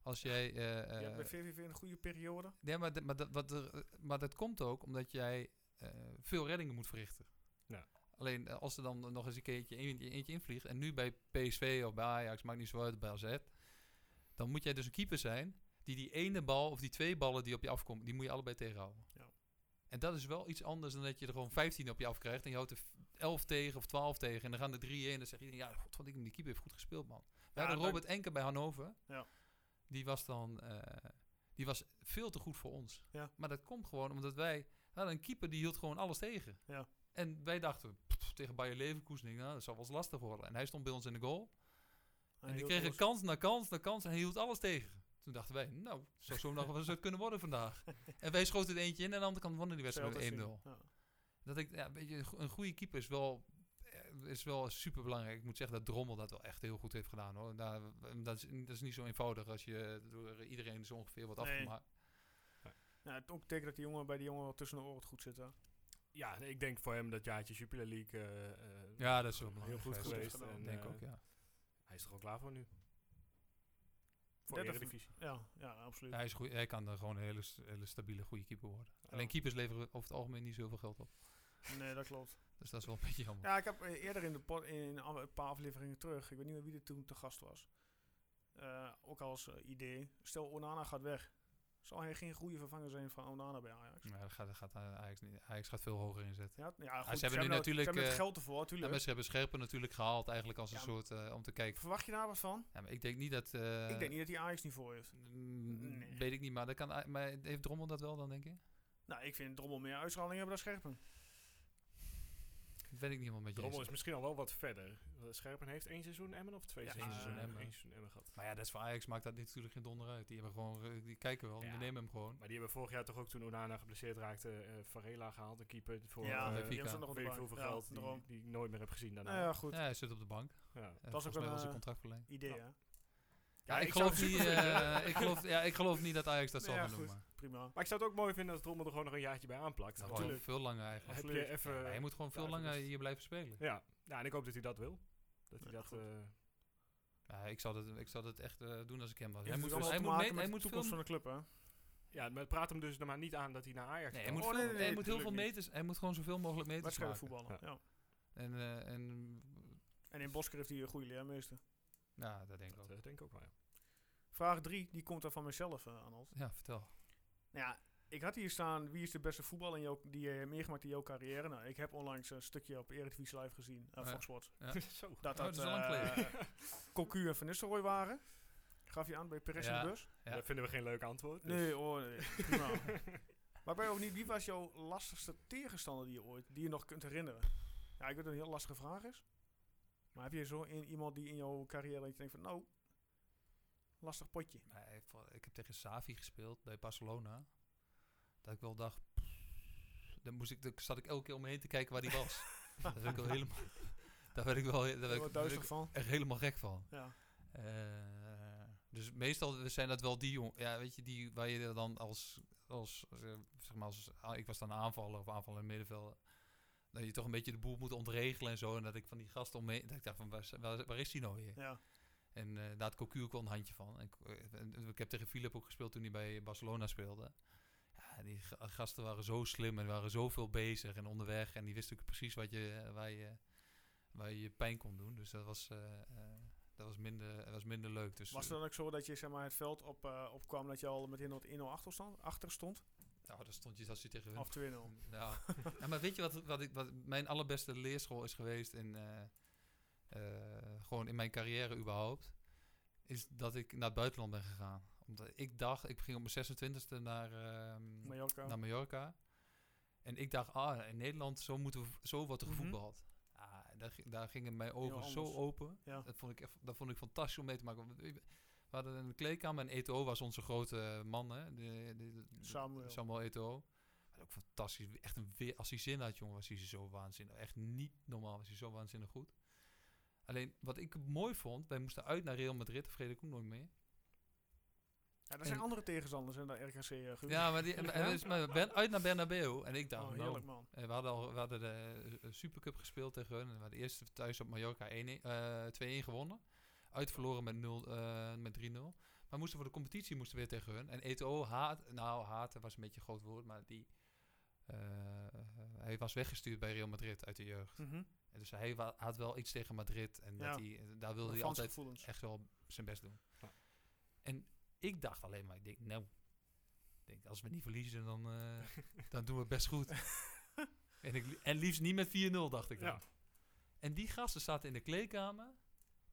Als jij. eh, Je hebt eh, bij VVV een goede periode. nee, maar, dat- maar, dat, wat er, maar dat komt ook omdat jij eh, veel reddingen moet verrichten. Ja. Alleen als er dan nog eens een keertje eentje, eentje invliegt. En nu bij PSV of bij Ajax, maakt niet zo uit, bij AZ. Dan moet jij dus een keeper zijn die die ene bal of die twee ballen die op je afkomen, die moet je allebei tegenhouden. Ja. En dat is wel iets anders dan dat je er gewoon 15 op je afkrijgt en je houdt er 11 tegen of 12 tegen en dan gaan er drie in en dan zeg je, ja, god, wat ik die keeper heeft goed gespeeld, man. We Ja, hadden Robert Enke bij Hannover. Ja. Die was dan, eh, die was veel te goed voor ons. Ja. Maar dat komt gewoon omdat wij, hadden een keeper die hield gewoon alles tegen. Ja. En wij dachten, pff, tegen Bayer Leverkusen, nou, dat zal wel eens lastig worden. En hij stond bij ons in de goal. Hij En die kregen kans na kans na kans en hij hield alles tegen. Toen dachten wij, nou, zou zo nog wel eens wat kunnen worden vandaag. en wij schoten er eentje in en aan de andere kant wonnen die wedstrijd met 1-0. Ja. Dat ik, ja, weet je, een go- een goede keeper is wel, is wel super belangrijk. Ik moet zeggen dat Drommel dat wel echt heel goed heeft gedaan hoor. Daar, dat, is, dat is niet zo eenvoudig als je door iedereen zo ongeveer wordt Nee. afgemaakt. Ja, het ook teken dat die jongen bij die jongen wel tussen de oren het goed zit. Hè. Ja, nee, ik denk voor hem dat jaartje Jupiler League eh, eh, Ja, dat is wel heel goed geweest. geweest. Goed En, Ik denk eh, ook, ja. Hij is er gewoon klaar voor nu. Voor Derde Eredivisie. Ja, ja, absoluut. Ja, hij, is goed, hij kan er gewoon een hele, hele stabiele goede keeper worden. Alleen keepers leveren over het algemeen niet zoveel geld op. Nee, dat klopt. Dus dat is wel een beetje jammer. Ja, ik heb eh, eerder in, de pod, in een paar afleveringen terug, ik weet niet meer wie er toen te gast was, eh, ook als eh, idee, stel Onana gaat weg. Zal hij geen goede vervanger zijn van Onana bij Ajax? Ja, dat gaat, dat gaat Ajax, niet, Ajax gaat veel hoger inzetten. Ja, ja goed, ze hebben nu natuurlijk, Ze hebben het geld ervoor, Ja, natuurlijk. maar ze hebben Scherpen natuurlijk gehaald eigenlijk als een Ja, soort, om te kijken. Verwacht je daar wat van? Ja, maar ik denk niet dat... ik denk niet dat hij Ajax niveau heeft. mm, Nee. Weet ik niet, maar, dat kan, maar heeft Drommel dat wel dan, denk je? Nou, ik vind Drommel meer uitstraling hebben dan Scherpen. Dat weet ik niet helemaal met je Drommel is misschien al wel wat verder. Scherpen heeft één seizoen Emmen of twee Ja, seizoenen seizoen Emmen? Emmen. Eén seizoen Emmen gehad. Maar ja, dat is voor Ajax maakt dat natuurlijk geen donder uit. Die, hebben gewoon, eh, die kijken wel, Ja. die nemen hem gewoon. Maar die hebben vorig jaar toch ook toen Onana geblesseerd raakte, eh Varela gehaald, een keeper voor ja, Benfica. die hebben ze nog op de weet ik bank. hoeveel Ja, geld die, ik nooit meer heb gezien daarna. Nou ja, goed. Ja, hij zit op de bank. Ja. Uh, ook een, mij was eh, zijn contract verlengd. Idee, Ja. hè? Ja, ik, geloof niet, eh, ik, geloof, ja, ik geloof niet dat Ajax dat zal Ja, gaan doen. Maar. Prima. Maar ik zou het ook mooi vinden als Drommel er gewoon nog een jaartje bij aanplakt. Nou, natuurlijk veel langer eigenlijk. heb je even... Ja, hij moet gewoon veel ja, langer even- hier blijven spelen. Ja. ja, en ik hoop dat hij dat wil. Dat hij Ja, dat... eh, Ja, ik, zou dat, ik zou dat echt eh, doen als ik hem was. Hij Hij moet allemaal hij moet, mee- hij toekomst veel, van de club, hè? Ja, maar praat hem dus er maar niet aan dat hij naar Ajax nee, kan. hij moet, Oh, veel- nee, nee, hij moet heel veel niet. meters. Hij moet gewoon zoveel mogelijk meters maken. voetballen. Ja. En, eh, en En in Bosker heeft hij een goede leermeester. ja, dat denk ik Dat ook. eh, denk ik ook wel, ja. Vraag 3, die komt dan van mezelf, Arnold. Ja, vertel. Nou ja, ik had hier staan, wie is de beste voetballer in jouw, die je hebt meegemaakt in jouw carrière? Nou, ik heb onlangs een stukje op Eredivisie Live gezien, uh. Fox Sports. Zo. Dat Oh, dat, dat eh, Cocu en Van Nistelrooy waren. Gaf je aan bij Perez in de bus? Ja. Dat vinden we geen leuk antwoord. dus- Nee, oh, nee. prima. maar ben je ook niet, wie was jouw lastigste tegenstander die je ooit, die je nog kunt herinneren? Ja, ik weet dat het een heel lastige vraag is. Maar heb je zo in, iemand die in jouw carrière dat je denkt van, nou, lastig potje. Nee, ik heb tegen Savi gespeeld bij Barcelona. Dat ik wel dacht... Dan, moest ik, dan zat ik elke keer om me heen te kijken waar die was. Daar werd ik wel helemaal... Daar werd ik wel... Daar werd ik, werd van. echt helemaal gek van. Ja. Eh, dus meestal zijn dat wel die jong, ja, weet je, die waar je dan als, als eh, zeg maar als, ah, ik was dan aanvaller of aanvaller in het middenveld, dat je toch een beetje de boel moet ontregelen en zo, en dat ik van die gasten om me, dat ik dacht van, waar, is- waar, waar is die nou weer? Ja. En eh daar had Cocu ook wel een handje van. En, eh, ik heb tegen Philip ook gespeeld toen hij bij Barcelona speelde. Ja, die ga- gasten waren zo slim en waren zoveel bezig en onderweg. En die wisten ook precies wat je, eh, waar, je, waar je pijn kon doen. Dus dat was, dat was, minder, dat was minder leuk. Dus, Was het dan ook zo dat je zeg maar, het veld op, opkwam dat je al meteen op 1-0 achter stond? Achter stond? Nou, daar stond je als je tegen hun. Of 2-0? Ja. ja, maar weet je wat, wat, ik, wat mijn allerbeste leerschool is geweest in, gewoon in mijn carrière überhaupt? Is dat ik naar het buitenland ben gegaan. Omdat ik dacht, ik ging op mijn 26e naar, ehm, Mallorca. naar Mallorca. En ik dacht, ah, in Nederland, zo, moeten we, zo wordt er gevoetbald. Ah, daar, gi- daar gingen mijn ogen zo open. Ja. Dat vond ik echt, dat vond ik fantastisch om mee te maken. We hadden een kleedkamer en Eto'o was onze grote man, hè. De, de, de- Samuel. Samuel Eto'o. Ook fantastisch. Echt een weer, als hij zin had, jongen, was hij zo waanzinnig. Echt niet normaal, was hij zo waanzinnig goed. Alleen, wat ik mooi vond, wij moesten uit naar Real Madrid, dat vergeet ik ook nooit meer. Ja, er zijn en- andere tegenstanders in de RKC. eh, Guus. Ja, maar, die, en, en dus, maar ben, uit naar Bernabeu. En ik dacht, Oh, nou, heerlijk man. eh, we hadden al we hadden de eh, Supercup gespeeld tegen hun. En we hadden eerst thuis op Mallorca 1-1, eh, 2-1 gewonnen. Uitverloren met, 0, eh, met 3-0. Maar moesten voor de competitie moesten we weer tegen hun. En Eto'o haat, nou haten was een beetje een groot woord, maar die, eh, hij was weggestuurd bij Real Madrid uit de jeugd. Mhm. En dus hij had wel iets tegen Madrid. En Ja. dat hij, eh, daar wilde hij altijd gevoelens. echt wel zijn best doen. Ja. En ik dacht alleen maar, ik denk, nou, ik denk, als we niet verliezen, dan, eh, dan doen we het best goed. en, ik, en liefst niet met 4-0, dacht ik dan. Ja. En die gasten zaten in de kleedkamer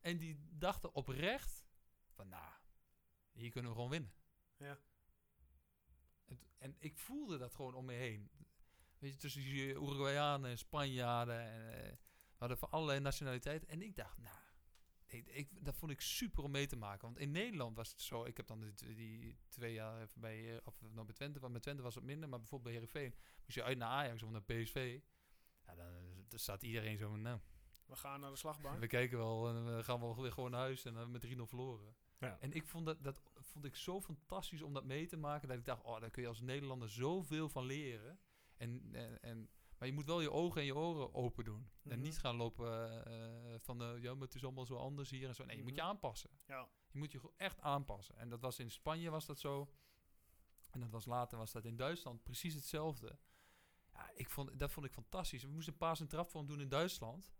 en die dachten oprecht van, nou, hier kunnen we gewoon winnen. Ja. En, en ik voelde dat gewoon om me heen. Weet je, tussen die Uruguayanen en Spanjaarden. En, eh, hadden van allerlei nationaliteiten. En ik dacht, nou, ik, ik, dat vond ik super om mee te maken. Want in Nederland was het zo. Ik heb dan die, die twee jaar even bij, eh, of nog bij Twente. Want met Twente was het minder. Maar bijvoorbeeld bij Heerenveen. Moest je uit naar Ajax of naar PSV. Ja, dan, dan staat iedereen zo van, nou, We gaan naar de slagbank. we kijken wel. En we gaan wel weer gewoon naar huis. En dan hebben we met 3-0 verloren. Ja. En ik vond dat, dat vond ik zo fantastisch om dat mee te maken. Dat ik dacht, oh, daar kun je als Nederlander zoveel van leren. En, en, en, maar je moet wel je ogen en je oren open doen. En Mhm. niet gaan lopen eh, eh, van, eh, ja, maar het is allemaal zo anders hier en zo. Nee, je moet je Mhm. aanpassen. Ja. Je moet je echt aanpassen. En dat was in Spanje was dat zo. En dat was later was dat in Duitsland precies hetzelfde. Ja, ik vond, dat vond ik fantastisch. We moesten een paas en trapvorm doen in Duitsland.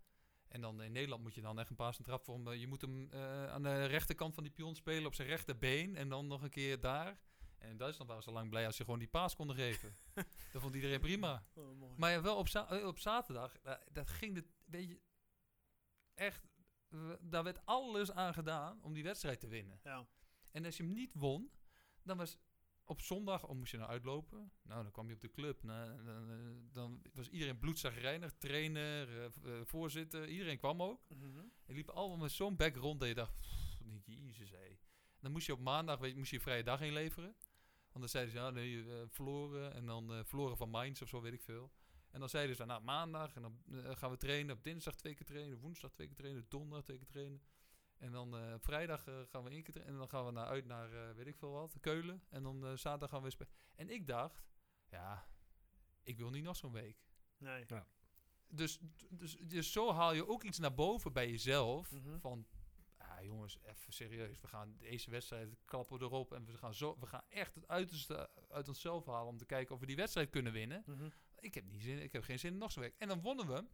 En dan in Nederland moet je dan echt een paas en trapvorm. je moet hem aan de rechterkant van die pion spelen op zijn rechterbeen. En dan nog een keer daar. En in Duitsland waren ze lang blij als ze gewoon die paas konden geven. dat vond iedereen prima. Oh, mooi. Maar ja, wel op, za- eh, op zaterdag, eh, dat ging het, weet je, echt, daar werd alles aan gedaan om die wedstrijd te winnen. ja. En als je hem niet won, dan was op zondag, oh, moest je nou uitlopen. Nou, dan kwam je op de club. Nou, dan, eh, dan was iedereen bloedzagrijnig. Trainer, voorzitter, iedereen kwam ook. Mhm. En liepen allemaal met zo'n bek rond dat je dacht, "Pff, jezus hé. Dan moest je op maandag, weet je, moest je je vrije dag inleveren. Want dan zeiden ze, ja, nee, eh, verloren. En dan eh, verloren van Mainz of zo, weet ik veel. En dan zeiden ze, nou, maandag en dan eh, gaan we trainen. Op dinsdag twee keer trainen, woensdag twee keer trainen, donderdag twee keer trainen. En dan eh, op vrijdag gaan we één keer trainen. En dan gaan we naar, uit naar, eh, weet ik veel wat, Keulen. En dan zaterdag gaan we weer spelen. En ik dacht, ja, ik wil niet nog zo'n week. Nee. Dus, dus, dus zo haal je ook iets naar boven bij jezelf. Mhm. Van, ja jongens, even serieus. We gaan deze wedstrijd klappen we erop. En we gaan, zo, we gaan echt het uiterste uit onszelf halen om te kijken of we die wedstrijd kunnen winnen. Mhm. Ik heb, niet zin, ik heb geen zin in nog zo'n week. En dan wonnen we.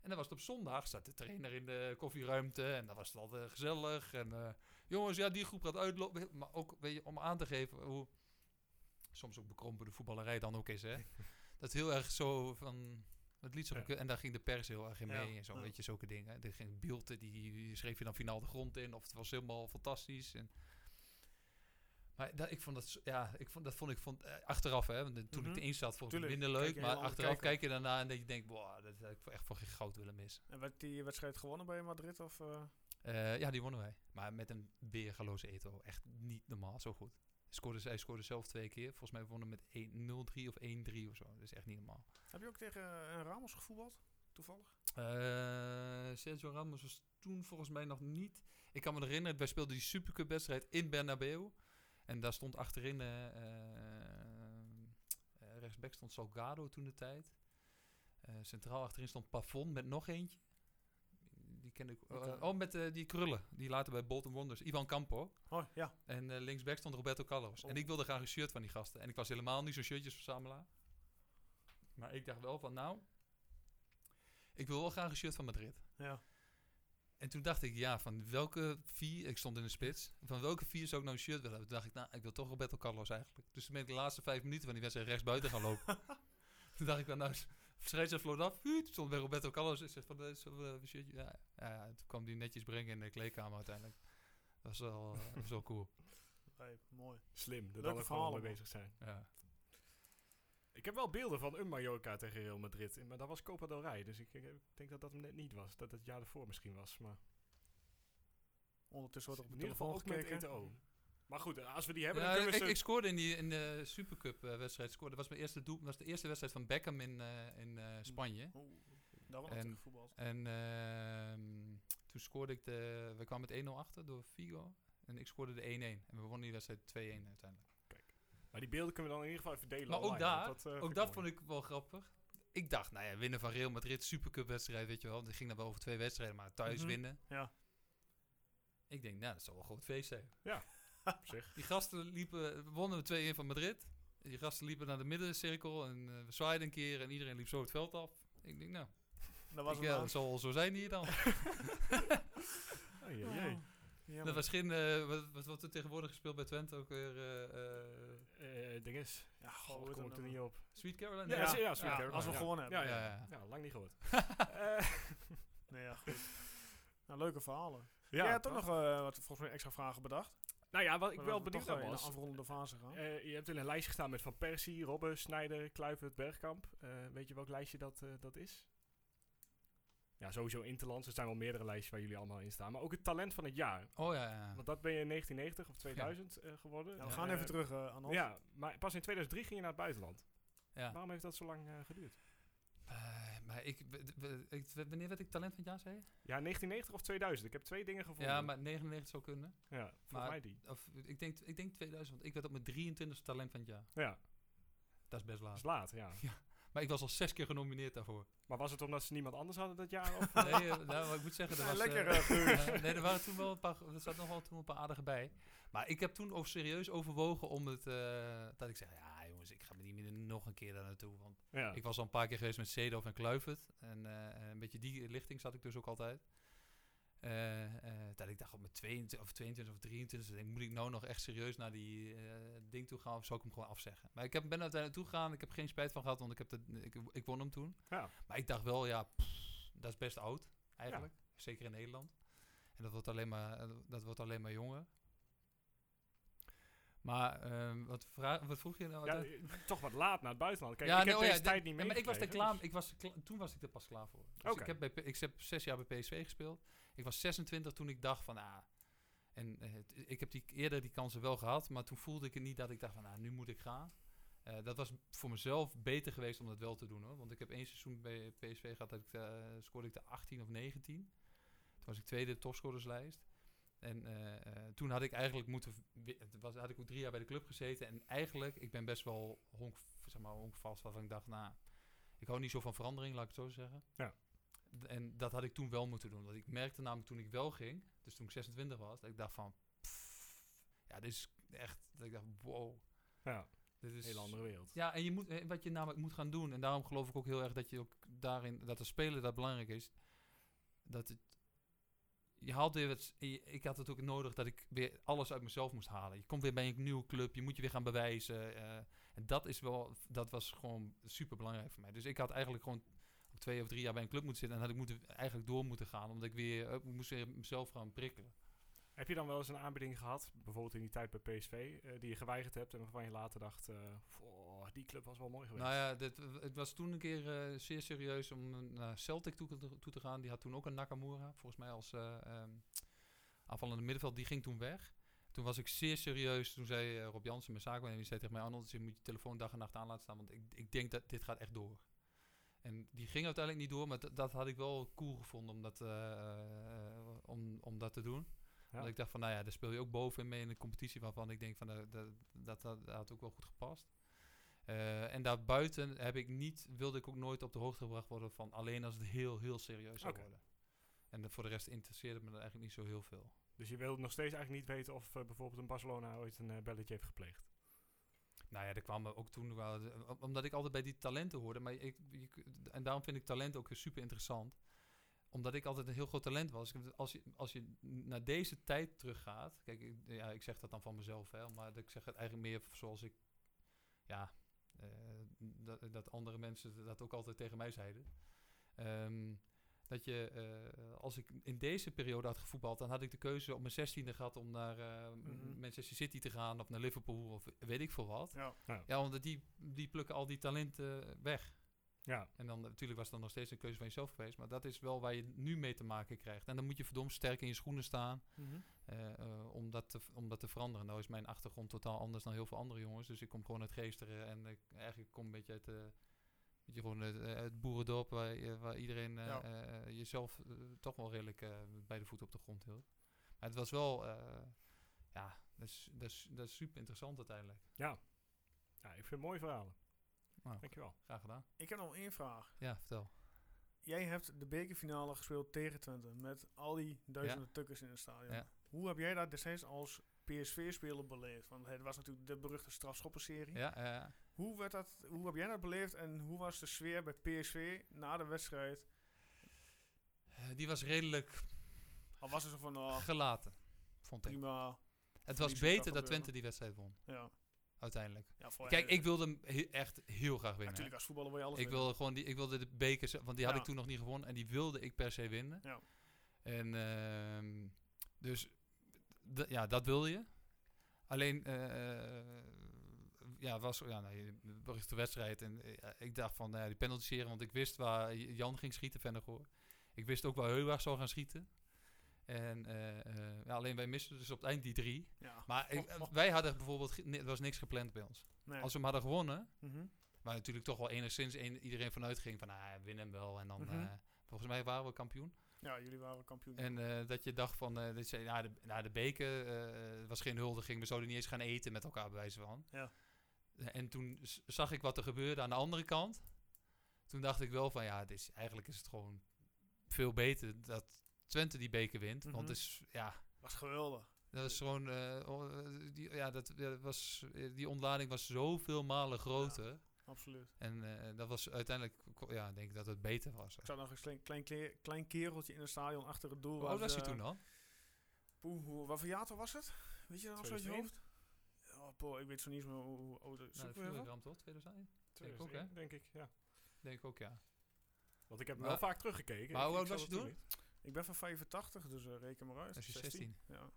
En dan was het op zondag, zat de trainer in de koffieruimte. En dan was het altijd gezellig. En eh, jongens, ja, die groep gaat uitlopen. Maar ook weet je, om aan te geven hoe soms ook bekrompen de voetballerij dan ook is. Hè? dat heel erg zo van. Het liet zo Ja. en daar ging de pers heel erg in Ja, mee en zo, ja. weet je, zulke dingen. Er ging beelden, die, schreef je dan finaal de grond in, of het was helemaal fantastisch. En, maar dat, ik vond dat, ja, ik vond, dat vond ik vond, eh, achteraf, hè, want toen Mhm. ik erin zat, vond ik het minder leuk. Maar achteraf kijk je daarna en dat je denkt, boah, dat had ik echt voor geen goud willen missen. En werd die wedstrijd gewonnen bij Madrid? Of, eh? Eh, ja, die wonnen wij. Maar met een weergaloze Eto. Echt niet normaal, zo goed. Scoorde, hij scoorde zelf twee keer. Volgens mij wonnen met 1 0-3 of 1-3 of zo. Dat is echt niet normaal. Heb je ook tegen eh, Ramos gevoetbald? Toevallig? Eh Sergio Ramos was toen volgens mij nog niet. Ik kan me herinneren, wij speelden die Supercup wedstrijd in Bernabeu. En daar stond achterin, eh rechtsback stond Salgado toen de tijd. Centraal achterin stond Pavon met nog eentje. Kende ik. oh, met eh, die krullen. Die later bij Bolton Wonders. Ivan Campo. Oh, ja. En eh, linksback stond Roberto Carlos. En Oh. ik wilde graag een shirt van die gasten. En ik was helemaal niet zo'n shirtjesverzamelaar. Maar ik dacht wel van, nou... Ik wil wel graag een shirt van Madrid. ja. En toen dacht ik, ja, van welke vier... Ik stond in de spits. Van welke vier zou ik nou een shirt willen hebben? Toen dacht ik, nou, ik wil toch Roberto Carlos eigenlijk. Dus toen ben ik de laatste vijf minuten van die wedstrijd rechts buiten gaan lopen. toen dacht ik, van, nou, scheidsrechter vloot af. Huut, stond bij Roberto Carlos. Ik zeg van, we een shirtje? Ja, ja, ja, toen kwam die netjes brengen in de kleedkamer uiteindelijk. Dat was wel, eh, dat was wel cool. Hey, mooi. Slim, dan ook gewoon mee bezig zijn. Ja. Ik heb wel beelden van een Mallorca tegen Real Madrid. Maar dat was Copa del Rey. Dus ik, ik denk dat dat hem net niet was. Dat het jaar ervoor misschien was. Maar Ondertussen wordt er op in de ieder geval telefoon ook met gekeken. Maar goed, als we die hebben, Ja, dan ik, we ze... ik scoorde in, die, in de Supercup eh. Scoorde. Dat was mijn eerste doel. Dat was de eerste wedstrijd van Beckham in, eh, in eh, Spanje. Daar wordt En- tegen gevoetbald. En ehm, toen scoorde ik de... We kwamen met 1-0 achter door Figo. En ik scoorde de 1-1. En we wonnen die wedstrijd 2-1 uiteindelijk. Maar die beelden kunnen we dan in ieder geval even delen Maar ook online, daar, want dat, ook dat vond ik wel grappig. Ik dacht, nou ja, winnen van Real Madrid, Supercup wedstrijd, weet je wel. Die ging dan wel over twee wedstrijden, maar thuis Mhm. winnen. Ja. Ik denk, nou, dat zal wel een groot feest zijn. Op zich. Die gasten liepen, we wonnen 2-1 van Madrid. Die gasten liepen naar de middencirkel en eh, we zwaaiden een keer en iedereen liep zo het veld af. Ik denk, nou, Dat was ik, ja, dan. dat zal wel zo zijn hier dan. Ai, ai. Ja, dat was geen, eh, wat, wat wordt er tegenwoordig gespeeld bij Twente ook weer, eh, eh, Eh, ding is, ja, oh, goh, ik kom er niet op. Sweet Caroline? Ja, Ja, ja, Sweet ja, Caroline, als we ja. gewonnen hebben. Ja, ja, Ja, ja. ja. lang niet gehoord. Eh, Nee, ja, goed. nou, leuke verhalen. ja, Jij hebt toch toch? nog eh, wat volgens mij extra vragen bedacht? Nou ja, wat ik wel benieuwd toch, naar in de was... afrondende fase gaan. eh, je hebt in een lijstje gestaan met Van Persie, Robben, Snijder, Kluivert, Bergkamp. Eh, weet je welk lijstje dat, eh, dat is? Ja, sowieso Interlands. Er zijn wel meerdere lijstjes waar jullie allemaal in staan. Maar ook het talent van het jaar. Oh ja, ja. Want dat ben je in 1990 of 2000 eh, geworden. Ja, we gaan even terug eh aan ons. Ja, maar pas in 2003 ging je naar het buitenland. ja. Waarom heeft dat zo lang eh, geduurd? Eh, maar ik, wanneer werd ik talent van het jaar, zei je? Ja, 1990 of 2000. Ik heb twee dingen gevonden. Ja, maar 99 zou kunnen. Ja, volgens maar- mij die. Of, ik, denk, ik denk 2000, want ik werd op mijn 23 talent van het jaar. Ja, Dat is best dat laat. is laat, ja. Maar ik was al zes keer genomineerd daarvoor. Maar was het omdat ze niemand anders hadden dat jaar? Of? Nee, eh, nou, ik moet zeggen, er Ja, was... lekker, eh, eh, ja, nee, er waren toen wel een paar... Er zat nog wel toen een paar aardige bij. Maar ik heb toen ook serieus overwogen om het... eh, dat ik zeg, ja jongens, ik ga me niet meer nog een keer daar naartoe. Want ja. ik was al een paar keer geweest met Seedorf en Kluivert. En eh, een beetje die lichting zat ik dus ook altijd. Eh, eh, dat ik dacht op mijn 22 of 22 of 23, denk, moet ik nou nog echt serieus naar die ding toe gaan of zou ik hem gewoon afzeggen? Maar ik heb, ben uiteindelijk toegegaan, ik heb geen spijt van gehad, want ik, heb de, ik, ik won hem toen. ja. Maar ik dacht wel, ja, pff, dat is best oud eigenlijk. Zeker in Nederland. En dat wordt alleen maar, dat wordt alleen maar jonger. Maar ehm, wat, wat vroeg je nou? Ja, eh, toch wat laat naar het buitenland. Kijk, Ja, ik nee, heb oh ja, deze de- tijd niet ja, meer. maar ik was er klaar, ik was toen was ik er pas klaar voor. Dus ik, heb bij, ik heb zes jaar bij PSV gespeeld. Ik was 26 toen ik dacht van, ah, en eh, ik heb die, eerder die kansen wel gehad, maar toen voelde ik het niet dat ik dacht van, ah, nu moet ik gaan. Eh, dat was voor mezelf beter geweest om dat wel te doen hoor. Want ik heb één seizoen bij PSV gehad, dat ik, scoorde ik de 18 of 19. Toen was ik tweede topscorerslijst. En eh, eh, toen had ik eigenlijk moeten, was, had ik ook drie jaar bij de club gezeten. En eigenlijk, ik ben best wel honk, zeg maar, honkvast waarvan ik dacht, nou, ik hou niet zo van verandering, laat ik het zo zeggen. Ja. En dat had ik toen wel moeten doen. Want ik merkte namelijk toen ik wel ging, dus toen ik 26 was, dat ik dacht van, pff, ja, dit is echt, dat ik dacht, wow. Ja, Dit is een hele andere wereld. Ja, en je moet, wat je namelijk moet gaan doen, en daarom geloof ik ook heel erg dat je ook daarin, dat de spelen dat belangrijk is, dat het, je haalt weer je- ik had het ook nodig dat ik weer alles uit mezelf moest halen. Je komt weer bij een nieuwe club, je moet je weer gaan bewijzen. eh, en dat is wel, dat was gewoon super belangrijk voor mij. Dus ik had eigenlijk gewoon twee of drie jaar bij een club moeten zitten en had ik moeten, eigenlijk door moeten gaan, omdat ik weer, eh, moest weer mezelf gaan prikkelen. Heb je dan wel eens een aanbieding gehad, bijvoorbeeld in die tijd bij PSV, eh, die je geweigerd hebt en waarvan je later dacht, eh, "Goh, die club was wel mooi geweest. Nou ja, dit, het was toen een keer eh, zeer serieus om naar Celtic toe, te- toe te gaan. Die had toen ook een Nakamura, volgens mij als eh ehm, aanvallende middenveld. Die ging toen weg. Toen was ik zeer serieus. Toen zei eh, Rob Jansen, mijn zaakwaarnemer, die zei tegen mij... Arnold, je moet je telefoon dag en nacht aan laten staan, want ik, ik denk dat dit gaat echt door. En die ging uiteindelijk niet door, maar dat- had ik wel cool gevonden om dat, om, om dat te doen. Ja. Want ik dacht van, nou ja, daar speel je ook bovenin mee in een competitie waarvan ik denk van, dat, dat, dat, dat had ook wel goed gepast. Eh, en daarbuiten heb ik niet, wilde ik ook nooit op de hoogte gebracht worden van alleen als het heel, heel serieus zou worden. En de- voor de rest interesseerde me dat eigenlijk niet zo heel veel. Dus je wilt nog steeds eigenlijk niet weten of eh, bijvoorbeeld een Barcelona ooit een eh, belletje heeft gepleegd. Nou ja, er kwamen ook toen wel, omdat ik altijd bij die talenten hoorde, maar ik, en daarom vind ik talent ook super interessant. Omdat ik altijd een heel groot talent was. Als je, als je naar deze tijd teruggaat, kijk, ik, ja, ik zeg dat dan van mezelf, hè, maar ik zeg het eigenlijk meer zoals ik, ja, dat, dat andere mensen dat ook altijd tegen mij zeiden. Ehm, dat je, eh, als ik in deze periode had gevoetbald, dan had ik de keuze op mijn zestiende gehad om naar eh, Mhm. Manchester City te gaan of naar Liverpool of weet ik veel wat. Ja. Ja, want die, die plukken al die talenten weg. Ja, En dan natuurlijk was het dan nog steeds een keuze van jezelf geweest. Maar dat is wel waar je nu mee te maken krijgt. En dan moet je verdomd sterk in je schoenen staan Mhm. eh, eh, om, dat te, om dat te veranderen. Nou is mijn achtergrond totaal anders dan heel veel andere jongens. Dus ik kom gewoon uit Geesteren. En ik eigenlijk kom een beetje uit, eh beetje gewoon uit, eh, uit boerendorp waar, waar iedereen Ja. jezelf toch wel redelijk bij de voet op de grond hield. Maar het was wel, ja, dat is, dat, is, dat is super interessant uiteindelijk. ja. ja ik vind mooie verhalen. Nou, Dankjewel. graag gedaan. Ik heb nog één vraag. Ja, vertel. Jij hebt de bekerfinale gespeeld tegen Twente met al die duizenden tukkers in het stadion. Ja. Hoe heb jij dat destijds als PSV-speler beleefd? Want het was natuurlijk de beruchte strafschoppenserie. Ja, Hoe, werd dat, hoe heb jij dat beleefd en hoe was de sfeer bij PSV na de wedstrijd? eh, die was redelijk Al was het zo van, oh, gelaten, vond ik. prima. Het was beter dat. Twente die wedstrijd won, Ja. Uiteindelijk. Ja, Kijk, ik wilde hem he- echt heel graag winnen. Natuurlijk, als voetballer wil je alles Ik winnen. wilde gewoon die, ik wilde de beker, z- want die had Ja. ik toen nog niet gewonnen en die wilde ik per se winnen. Ja. En ehm, dus ja, dat wilde je. Alleen, eh, ja, was ja, nee, de wedstrijd en eh, ik dacht van, nou ja, die penaltyseren, want ik wist waar Jan ging schieten, Vennegoor. Ik wist ook waar Heubach zou gaan schieten. En eh, eh, ja, alleen wij misten dus op het eind die drie. Ja. Maar wij hadden bijvoorbeeld, er was niks gepland bij ons. Nee. Als we hem hadden gewonnen, Mhm. Waar natuurlijk toch wel enigszins een, iedereen vanuit ging van, ah, win hem wel. En dan, Mhm. eh, volgens mij waren we kampioen. Ja, jullie waren kampioen. En dat je dacht van, dat je, nou, de, nou, de beker was geen huldiging. We zouden niet eens gaan eten met elkaar, bij wijze van. Ja. En toen zag ik wat er gebeurde aan de andere kant. Toen dacht ik wel van, ja, het is, eigenlijk is het gewoon veel beter dat Twente die beker wint. Mhm. Want het is, ja, was geweldig. dat was gewoon, eh, die, ja, dat, ja, dat was, eh, die ontlading was zoveel malen groter. Absoluut. En eh, dat was uiteindelijk, ja, denk ik dat het beter was. Ik zag nog een klein, klein, kle- klein kereltje in het stadion achter het doel. Hoe oud was hij eh, toen dan? Poeh, wat voor jaartal was het? Weet je dat nog zo uit je 2001? hoofd? Oh, poh, ik weet zo niet meer hoe, oud het is. Nou? Vuurgram toch? 2001? Denk ik ook, 2001, hè? Denk ik, ja. Denk ik ook, ja. Want ik heb Maar- wel vaak teruggekeken. Maar hoe oud was zat je toen? niet. Ik ben van 85, dus eh, reken maar uit. Als je 16. Ja.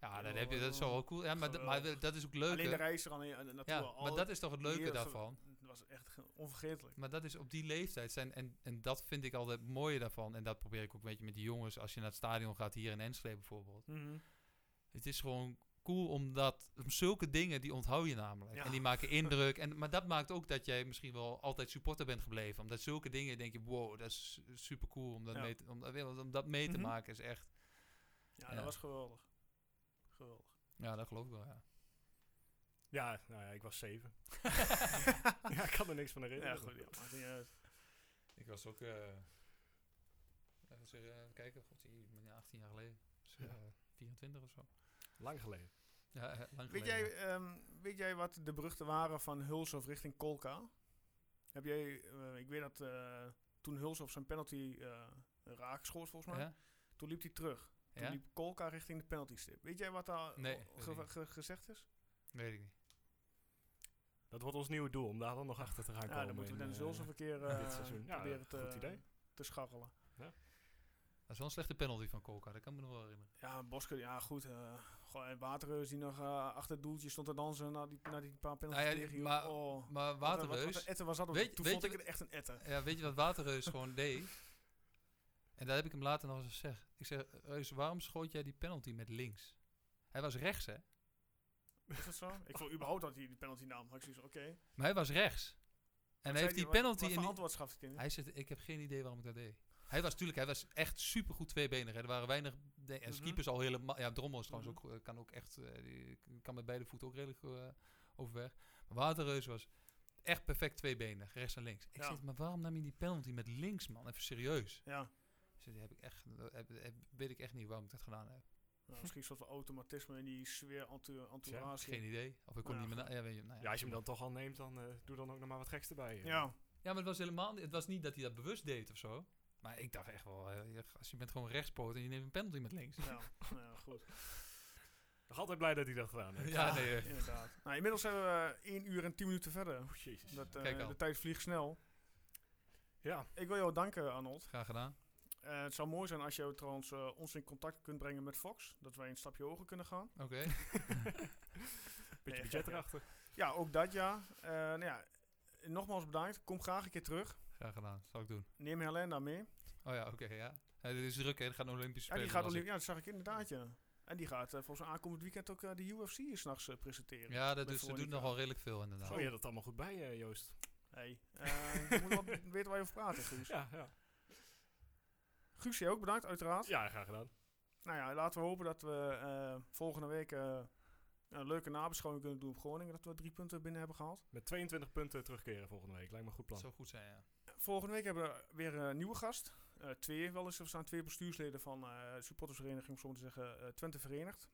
Ja, dan heb je, dat is wel wel cool. Ja, maar, d- maar dat is ook leuk. Alleen de reis er eh, naartoe. Ja, al maar dat is toch het leuke daarvan. Het was echt ge- onvergetelijk. Maar dat is op die leeftijd zijn. En, en dat vind ik altijd het mooie daarvan. En dat probeer ik ook een beetje met die jongens. Als je naar het stadion gaat, hier in Enschede bijvoorbeeld. Mhm. Het is gewoon cool omdat om zulke dingen, die onthoud je namelijk. Ja. En die maken indruk. En, maar dat maakt ook dat jij misschien wel altijd supporter bent gebleven. Omdat zulke dingen denk je, wow, dat is super cool om dat Ja. mee te, om, dat- om dat mee te Mhm. maken. Is echt, Ja, Ja. dat was geweldig. Geweldig. ja, dat geloof ik wel, ja. Ja, nou ja, ik was zeven. ja, ik kan er niks van Ja, herinneren. goed. Ja, maakt niet uit. Ik was ook... eh, eh, even kijken, god, die, ik ben 18 jaar geleden. Dus, Ja. eh, 24 of zo. Lang geleden. Ja, eh, lang Weet geleden. jij, ehm, weet jij wat de beruchten waren van Hulshoff richting Kolka? Heb jij, eh, ik weet dat eh, toen Hulshoff zijn penalty eh raak schoot volgens mij, Ja? toen liep hij terug. Toen Ja? liep Kolka richting de penalty stip. Weet jij wat daar Nee, ge- weet ik niet. ge- gezegd is? Weet ik niet. Dat wordt ons nieuwe doel, om daar dan nog achter te gaan komen. Ja, dan moeten we Dennis Hulshoff een keer dit seizoen. Ja, proberen te, te scharrelen. Dat is wel een slechte penalty van Kolka, dat kan ik me nog wel herinneren. Ja, Bosker, ja goed. en Waterreus die nog eh, achter het doeltje stond te dansen na die, na die paar penalties Nou ja, tegen. maar- oh, Maar wat, wat, wat Waterreus, etter was dat. ook. Weet- Toen weet vond je ik het echt een etter. ja, weet je wat Waterreus gewoon deed? En daar heb ik hem later nog eens gezegd. Ik zeg, Reus, waarom schoot jij die penalty met links? Hij was rechts, hè? Is dat zo? Ik vond überhaupt dat hij die penalty nam. Had ik oké. Maar hij was rechts. En hij heeft die Wat- penalty Wat in die, antwoord in? Hij zegt, ik heb geen idee waarom ik dat deed. Hij was natuurlijk, hij was echt supergoed tweebenig. hè. Er waren weinig, de, en Mhm. keepers al helemaal, ja, Drommel is trouwens Mhm. ook, eh, kan ook echt, eh, die kan met beide voeten ook redelijk eh, overweg. Maar Waterreus was echt perfect tweebenig, rechts en links. Ik Ja. zeg, maar waarom nam je die penalty met links, man? Even serieus. Ja. Die heb ik echt, heb, heb- weet ik echt niet waarom ik dat gedaan heb. Nou, misschien een soort van automatisme in die sfeer entou- entourage. Geen idee. Of ik kon Ja, niet meer, na- ja, weet je, nou ja, Ja, als je hem dan toch al neemt, dan eh, doe dan ook nog maar wat geks erbij. Ja. Ja, maar het was helemaal niet, het was niet dat hij dat bewust deed of zo. Maar ik dacht echt wel, eh, als je bent gewoon rechtspoot en je neemt een penalty met links. ja. nou ja, goed. Nog altijd blij dat hij dat gedaan heeft. Ja, nee, eh, Inderdaad. Nou, inmiddels zijn we eh, 1 uur en 10 minuten verder. Oh, jezus. Dat, eh, Kijk al. de tijd vliegt snel. Ja, Ik wil jou danken, Arnold. graag gedaan. Eh, het zou mooi zijn als je trouwens eh, ons in contact kunt brengen met Fox. Dat wij een stapje hoger kunnen gaan. Oké. beetje budget erachter. Ja, ook dat ja. Eh, nou ja. Nogmaals bedankt. Kom graag een keer terug. Graag gedaan. Zal ik doen. Neem Helena mee. Oh ja, oké, ja. Ja, dit is druk, hè. Er gaat een Olympische Ja, die Spelen. gaat las Olymp- ik. ja, dat zag ik inderdaad, ja. En die gaat eh, volgens mij aankomend weekend ook eh, de UFC s'nachts eh presenteren. Ja, dat dus, ze doen nogal redelijk veel, inderdaad. Oh, je dat allemaal goed bij, eh, Joost. Hey, eh, je moet wel weten waar je over praat, hè, Guus. Ja, ja. Guus, jij ook bedankt, uiteraard. ja graag gedaan. Nou ja, laten we hopen dat we eh, volgende week eh, een leuke nabeschouwing kunnen doen op Groningen. Dat we drie punten binnen hebben gehaald. Met 22 punten terugkeren volgende week. Lijkt me een goed plan. Dat zou goed zijn, ja. Volgende week hebben we weer een nieuwe gast. Eh, twee wel eens. Er staan twee bestuursleden van eh, de supportersvereniging, om zo maar te zeggen, eh, Twente Verenigd.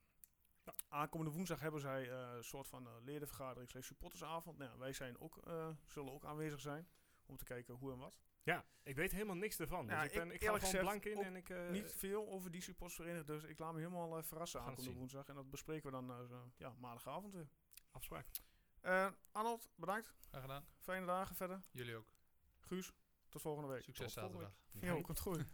Ja. Aankomende woensdag hebben zij eh, een soort van ledenvergadering slash supportersavond. Nou, wij zijn ook, eh, zullen ook aanwezig zijn om te kijken hoe en wat. Ja, ik weet helemaal niks ervan. Dus ik, ben, ik ik, ga gewoon blank in en ik... eh, Niet veel over die supportersvereniging, dus ik laat me helemaal verrassen aankomende woensdag. En dat bespreken we dan zo- ja, maandagavond weer. Afspraak. Eh, Arnold, bedankt. Graag gedaan. Fijne dagen verder. Jullie ook. Guus, tot volgende week. Succes Tot volgende zaterdag. Ja, komt goed.